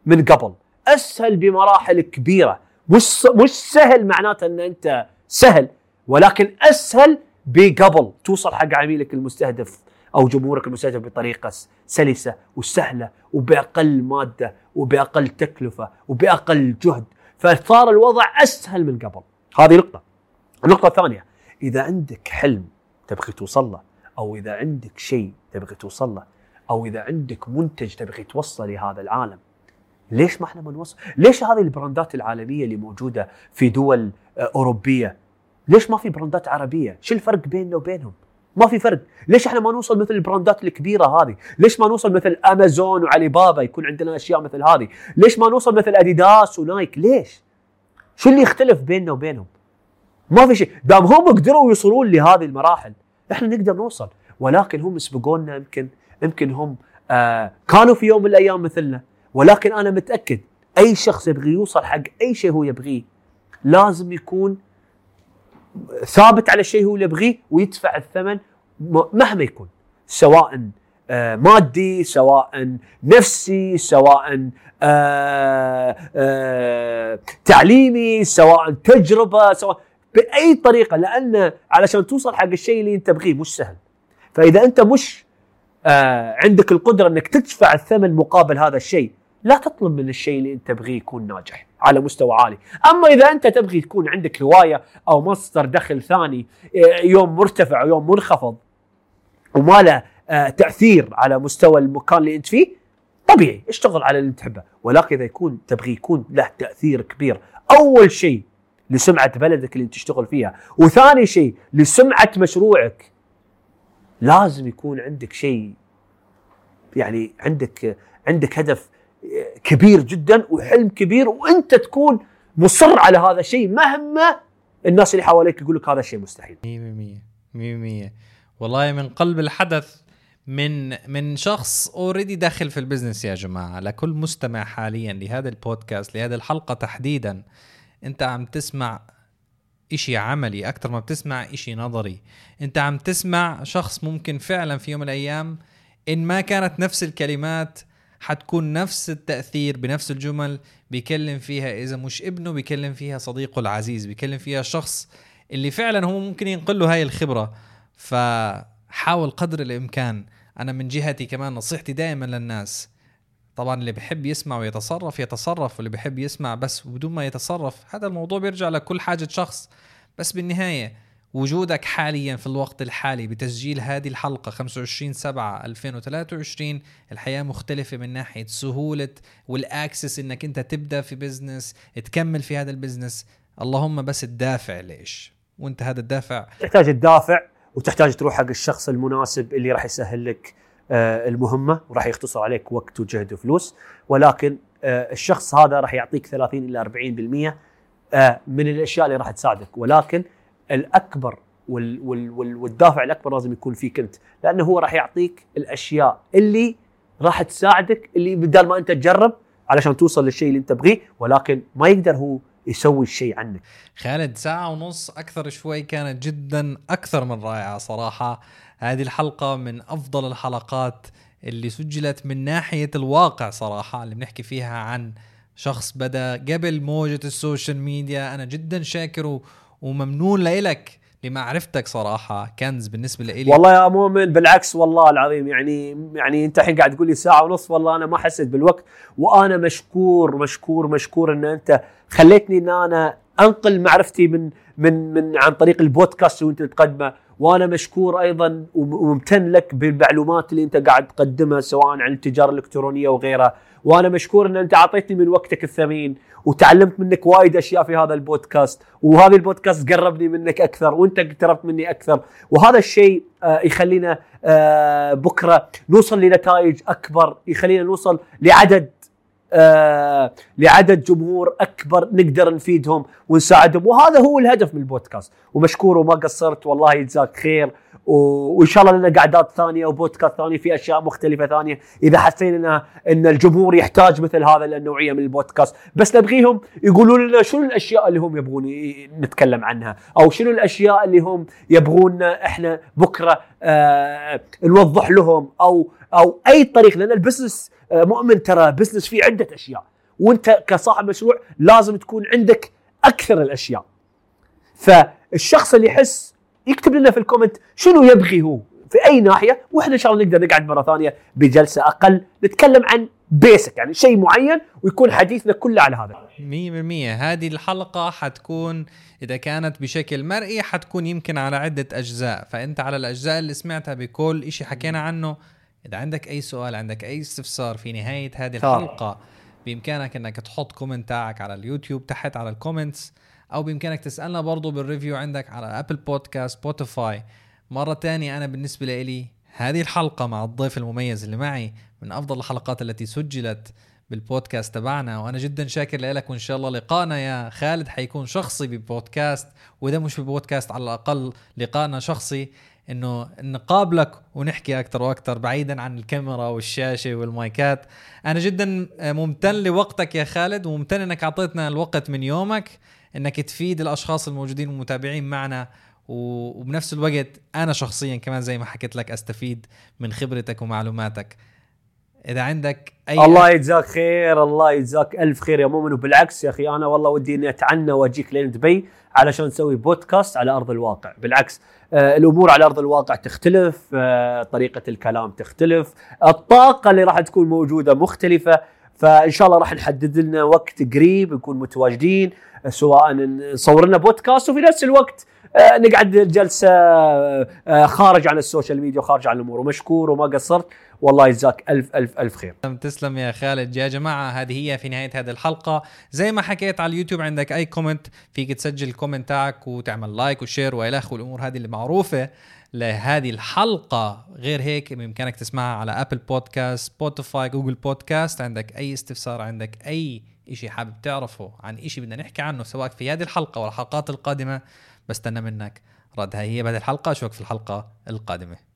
من قبل. أسهل بمراحل كبيرة. مش مش سهل معناته إن أنت سهل ولكن أسهل بقبل. توصل حق عميلك المستهدف أو جمهورك المستهدف بطريقة سلسة وسهلة وبأقل مادة وبأقل تكلفة وبأقل جهد. فصار الوضع أسهل من قبل. هذه نقطة. النقطة الثانية إذا عندك حلم تبغي توصل له أو إذا عندك شيء تبغي توصل له أو إذا عندك منتج تبغي توصله لهذا العالم ليش ما إحنا ما نوصل؟ ليش هذه البراندات العالمية اللي موجودة في دول آه، أوروبية؟ ليش ما في براندات عربية؟ شو الفرق بيننا وبينهم؟ ما في فرق، ليش إحنا ما نوصل مثل البراندات الكبيرة هذه؟ ليش ما نوصل مثل أمازون وعلي بابا يكون عندنا أشياء مثل هذه؟ ليش ما نوصل مثل أديداس ونايك؟ ليش؟ شو اللي يختلف بيننا وبينهم؟ ما في شيء، دام هم قدروا يوصلون لهذه المراحل، إحنا نقدر نوصل، ولكن هم سبقونا يمكن يمكن هم آه كانوا في يوم من الأيام مثلنا، ولكن أنا متأكد أي شخص يبغي يوصل حق أي شيء هو يبغيه لازم يكون ثابت على الشيء هو يبغيه ويدفع الثمن مهما يكون. سواء آه، مادي سواء نفسي سواء آه، آه، تعليمي سواء تجربة سواء بأي طريقة لأن علشان توصل حق الشيء اللي أنت تبغيه مش سهل. فإذا أنت مش آه عندك القدرة إنك تدفع الثمن مقابل هذا الشيء. لا تطلب من الشيء اللي أنت تبغيه يكون ناجح على مستوى عالي. أما إذا أنت تبغي تكون عندك هواية أو مصدر دخل ثاني آه، يوم مرتفع ويوم منخفض وما له آه، تأثير على مستوى المكان اللي أنت فيه طبيعي اشتغل على اللي تحبه. ولكن إذا يكون تبغي يكون له تأثير كبير. أول شيء لسمعة بلدك اللي تشتغل فيها. وثاني شيء لسمعة مشروعك. لازم يكون عندك شيء يعني عندك عندك هدف كبير جدا وحلم كبير وأنت تكون مصر على هذا الشيء مهما الناس اللي حواليك يقول لك هذا الشيء مستحيل. 100% 100% والله من قلب الحدث من من شخص already داخل في ال business يا جماعة لكل مستمع حاليا لهذا البودكاست لهذه الحلقة تحديدا أنت عم تسمع إشي عملي أكثر ما بتسمع إشي نظري. أنت عم تسمع شخص ممكن فعلا في يوم من الأيام إن ما كانت نفس الكلمات حتكون نفس التأثير بنفس الجمل بيكلم فيها إذا مش ابنه بيكلم فيها صديقه العزيز بيكلم فيها شخص اللي فعلا هو ممكن ينقل له هاي الخبرة. فحاول قدر الإمكان. أنا من جهتي كمان نصيحتي دائما للناس طبعا اللي بحب يسمع ويتصرف يتصرف واللي بحب يسمع بس بدون ما يتصرف هذا الموضوع بيرجع لكل حاجة شخص. بس بالنهاية وجودك حاليا في الوقت الحالي بتسجيل هذه الحلقة 25 7 2023 الحياة مختلفة من ناحية سهولة وال access إنك أنت تبدأ في business تكمل في هذا ال business اللهم بس الدافع ليش؟ وأنت هذا الدافع. تحتاج تدافع وتحتاج تروح حق الشخص المناسب اللي راح يسهل لك المهمة وراح يختصر عليك وقت وجهد وفلوس. ولكن آه، الشخص هذا راح يعطيك 30 إلى 40% آه، من الأشياء اللي راح تساعدك. ولكن الأكبر وال وال والدافع الأكبر لازم يكون فيك أنت. لأنه هو راح يعطيك الأشياء اللي راح تساعدك اللي بدل ما أنت تجرب علشان توصل للشيء اللي أنت تبغيه ولكن ما يقدر هو يسوي الشيء عنك. خالد ساعة ونص أكثر شوي كانت جدا أكثر من رائعة صراحة. هذه الحلقة من أفضل الحلقات اللي سجلت من ناحية الواقع صراحة اللي بنحكي فيها عن شخص بدا قبل موجة ال social media. أنا جدا شاكر وممنون لإلك لمعرفتك صراحة. كنز بالنسبة لإلي. والله يا مؤمن بالعكس والله العظيم يعني يعني أنت الحين قاعد تقول لي ساعة ونص والله أنا ما حسيت بالوقت. وأنا مشكور مشكور مشكور إن أنت خليتني إن أنا أنقل معرفتي من من من عن طريق البودكاست وانت تقدمه. وأنا مشكور أيضا وممتن لك بالمعلومات اللي أنت قاعد تقدمها سواء عن التجارة الإلكترونية وغيرها. وأنا مشكور إن أنت أعطيتني من وقتك الثمين وتعلمت منك وايد أشياء في هذا البودكاست وهذا البودكاست قربني منك أكثر وأنت قربت مني أكثر. وهذا الشيء آه، يخلينا آه، بكرة نوصل لنتائج أكبر يخلينا نوصل لعدد آه لعدد جمهور أكبر نقدر نفيدهم ونساعدهم. وهذا هو الهدف من البودكاست. ومشكور وما قصرت والله يجزاك خير. وإن شاء الله لنا قعدات ثانية وبودكاست ثاني في أشياء مختلفة ثانية. إذا حسينا ان الجمهور يحتاج مثل هذا النوعيه من البودكاست. بس نبغيهم يقولوا لنا شنو الأشياء اللي هم يبغون نتكلم عنها؟ أو شنو الأشياء اللي هم يبغون إحنا بكرة نوضح لهم أو أو أي طريق لأن ال business آه مؤمن ترى business فيه عدة أشياء. وأنت كصاحب مشروع لازم تكون عندك أكثر الأشياء. فالشخص اللي يحس يكتب لنا في ال comment شنو يبغي هو في أي ناحية وإحنا إن شاء الله نقدر نقعد مرة ثانية بجلسة أقل نتكلم عن basic يعني شيء معين ويكون حديثنا كله على هذا. مية بالمية. هذه الحلقة حتكون إذا كانت بشكل مرئي حتكون يمكن على عدة أجزاء. فأنت على الأجزاء اللي سمعتها بكل إشي حكينا عنه. إذا عندك أي سؤال عندك أي استفسار في نهاية هذه. الحلقة بإمكانك أنك تحط comment تاعك على اليوتيوب تحت على ال comments أو بإمكانك تسألنا برضو بال review عندك على Apple Podcast Spotify مرة تانية أنا بالنسبة لي هذه الحلقة مع الضيف المميز اللي معي من أفضل الحلقات التي سجلت بالبودكاست تبعنا وأنا جدا شاكر لك وإن شاء الله لقائنا يا خالد حيكون شخصي ببودكاست وإذا مش ببودكاست على الأقل لقائنا شخصي إنه نقابلك ونحكي أكثر وأكثر بعيدا عن الكاميرا والشاشة والمايكات. أنا جدا ممتن لوقتك يا خالد وممتن إنك أعطيتنا الوقت من يومك إنك تفيد الأشخاص الموجودين والمتابعين معنا وبنفس الوقت أنا شخصيا كمان زي ما حكيت لك أستفيد من خبرتك ومعلوماتك. إذا عندك أي الله يجزاك خير الله يجزاك ألف خير يا مؤمن. وبالعكس يا أخي أنا والله ودي إني أتعنى وأجيك لين دبي علشان نسوي بودكاست على أرض الواقع. بالعكس آه الأمور على أرض الواقع تختلف آه طريقة الكلام تختلف الطاقة اللي راح تكون موجودة مختلفة. فإن شاء الله راح نحدد لنا وقت قريب نكون متواجدين سواء نصور لنا بودكاست وفي نفس الوقت آه، نقعد جلسة آه، خارج عن ال social media وخارج عن الأمور. ومشكور وما قصرت. والله يجزاك ألف ألف ألف خير. تسلم يا خالد. يا جماعة هذه هي في نهاية هذه الحلقة. زي ما حكيت على اليوتيوب عندك أي comment فيك تسجل ال comment تاعك وتعمل like و share وإلخ والأمور هذه اللي معروفة لهذه الحلقة. غير هيك بإمكانك تسمعها على Apple Podcast Spotify Google Podcast عندك أي استفسار عندك أي إشي حابب تعرفه عن إشي بدنا نحكي عنه سواء في هذه الحلقة ولا الحلقات القادمة بستنى منك رد هاي هي بهذه الحلقة. أشوفك في الحلقة القادمة.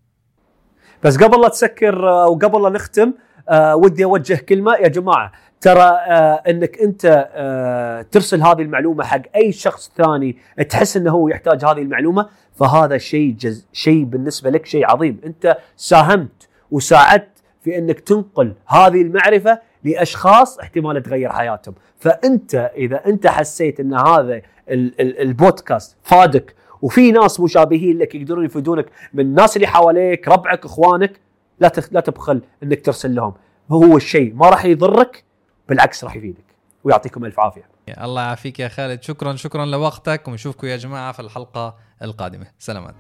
بس قبل لا تسكر آه، وقبل لا نختم آه ودي أوجه كلمة. يا جماعة ترى آه إنك أنت ترسل هذه المعلومة حق أي شخص ثاني تحس إنه هو يحتاج هذه المعلومة فهذا شيء جز شيء بالنسبة لك شيء عظيم. أنت ساهمت وساعدت في إنك تنقل هذه المعرفة لأشخاص احتمال تغير حياتهم. فأنت إذا أنت حسيت إن هذا ال- ال- البودكاست فادك وفي ناس مشابهين لك يقدرون يفيدونك من الناس اللي حواليك ربعك إخوانك لا. لا تبخل إنك ترسل لهم. هو الشيء ما راح يضرك بالعكس راح يفيدك. ويعطيكم ألف عافية. الله يعافيك يا خالد. شكرا شكرا لوقتك ونشوفكم يا جماعة في الحلقة القادمة. سلامات.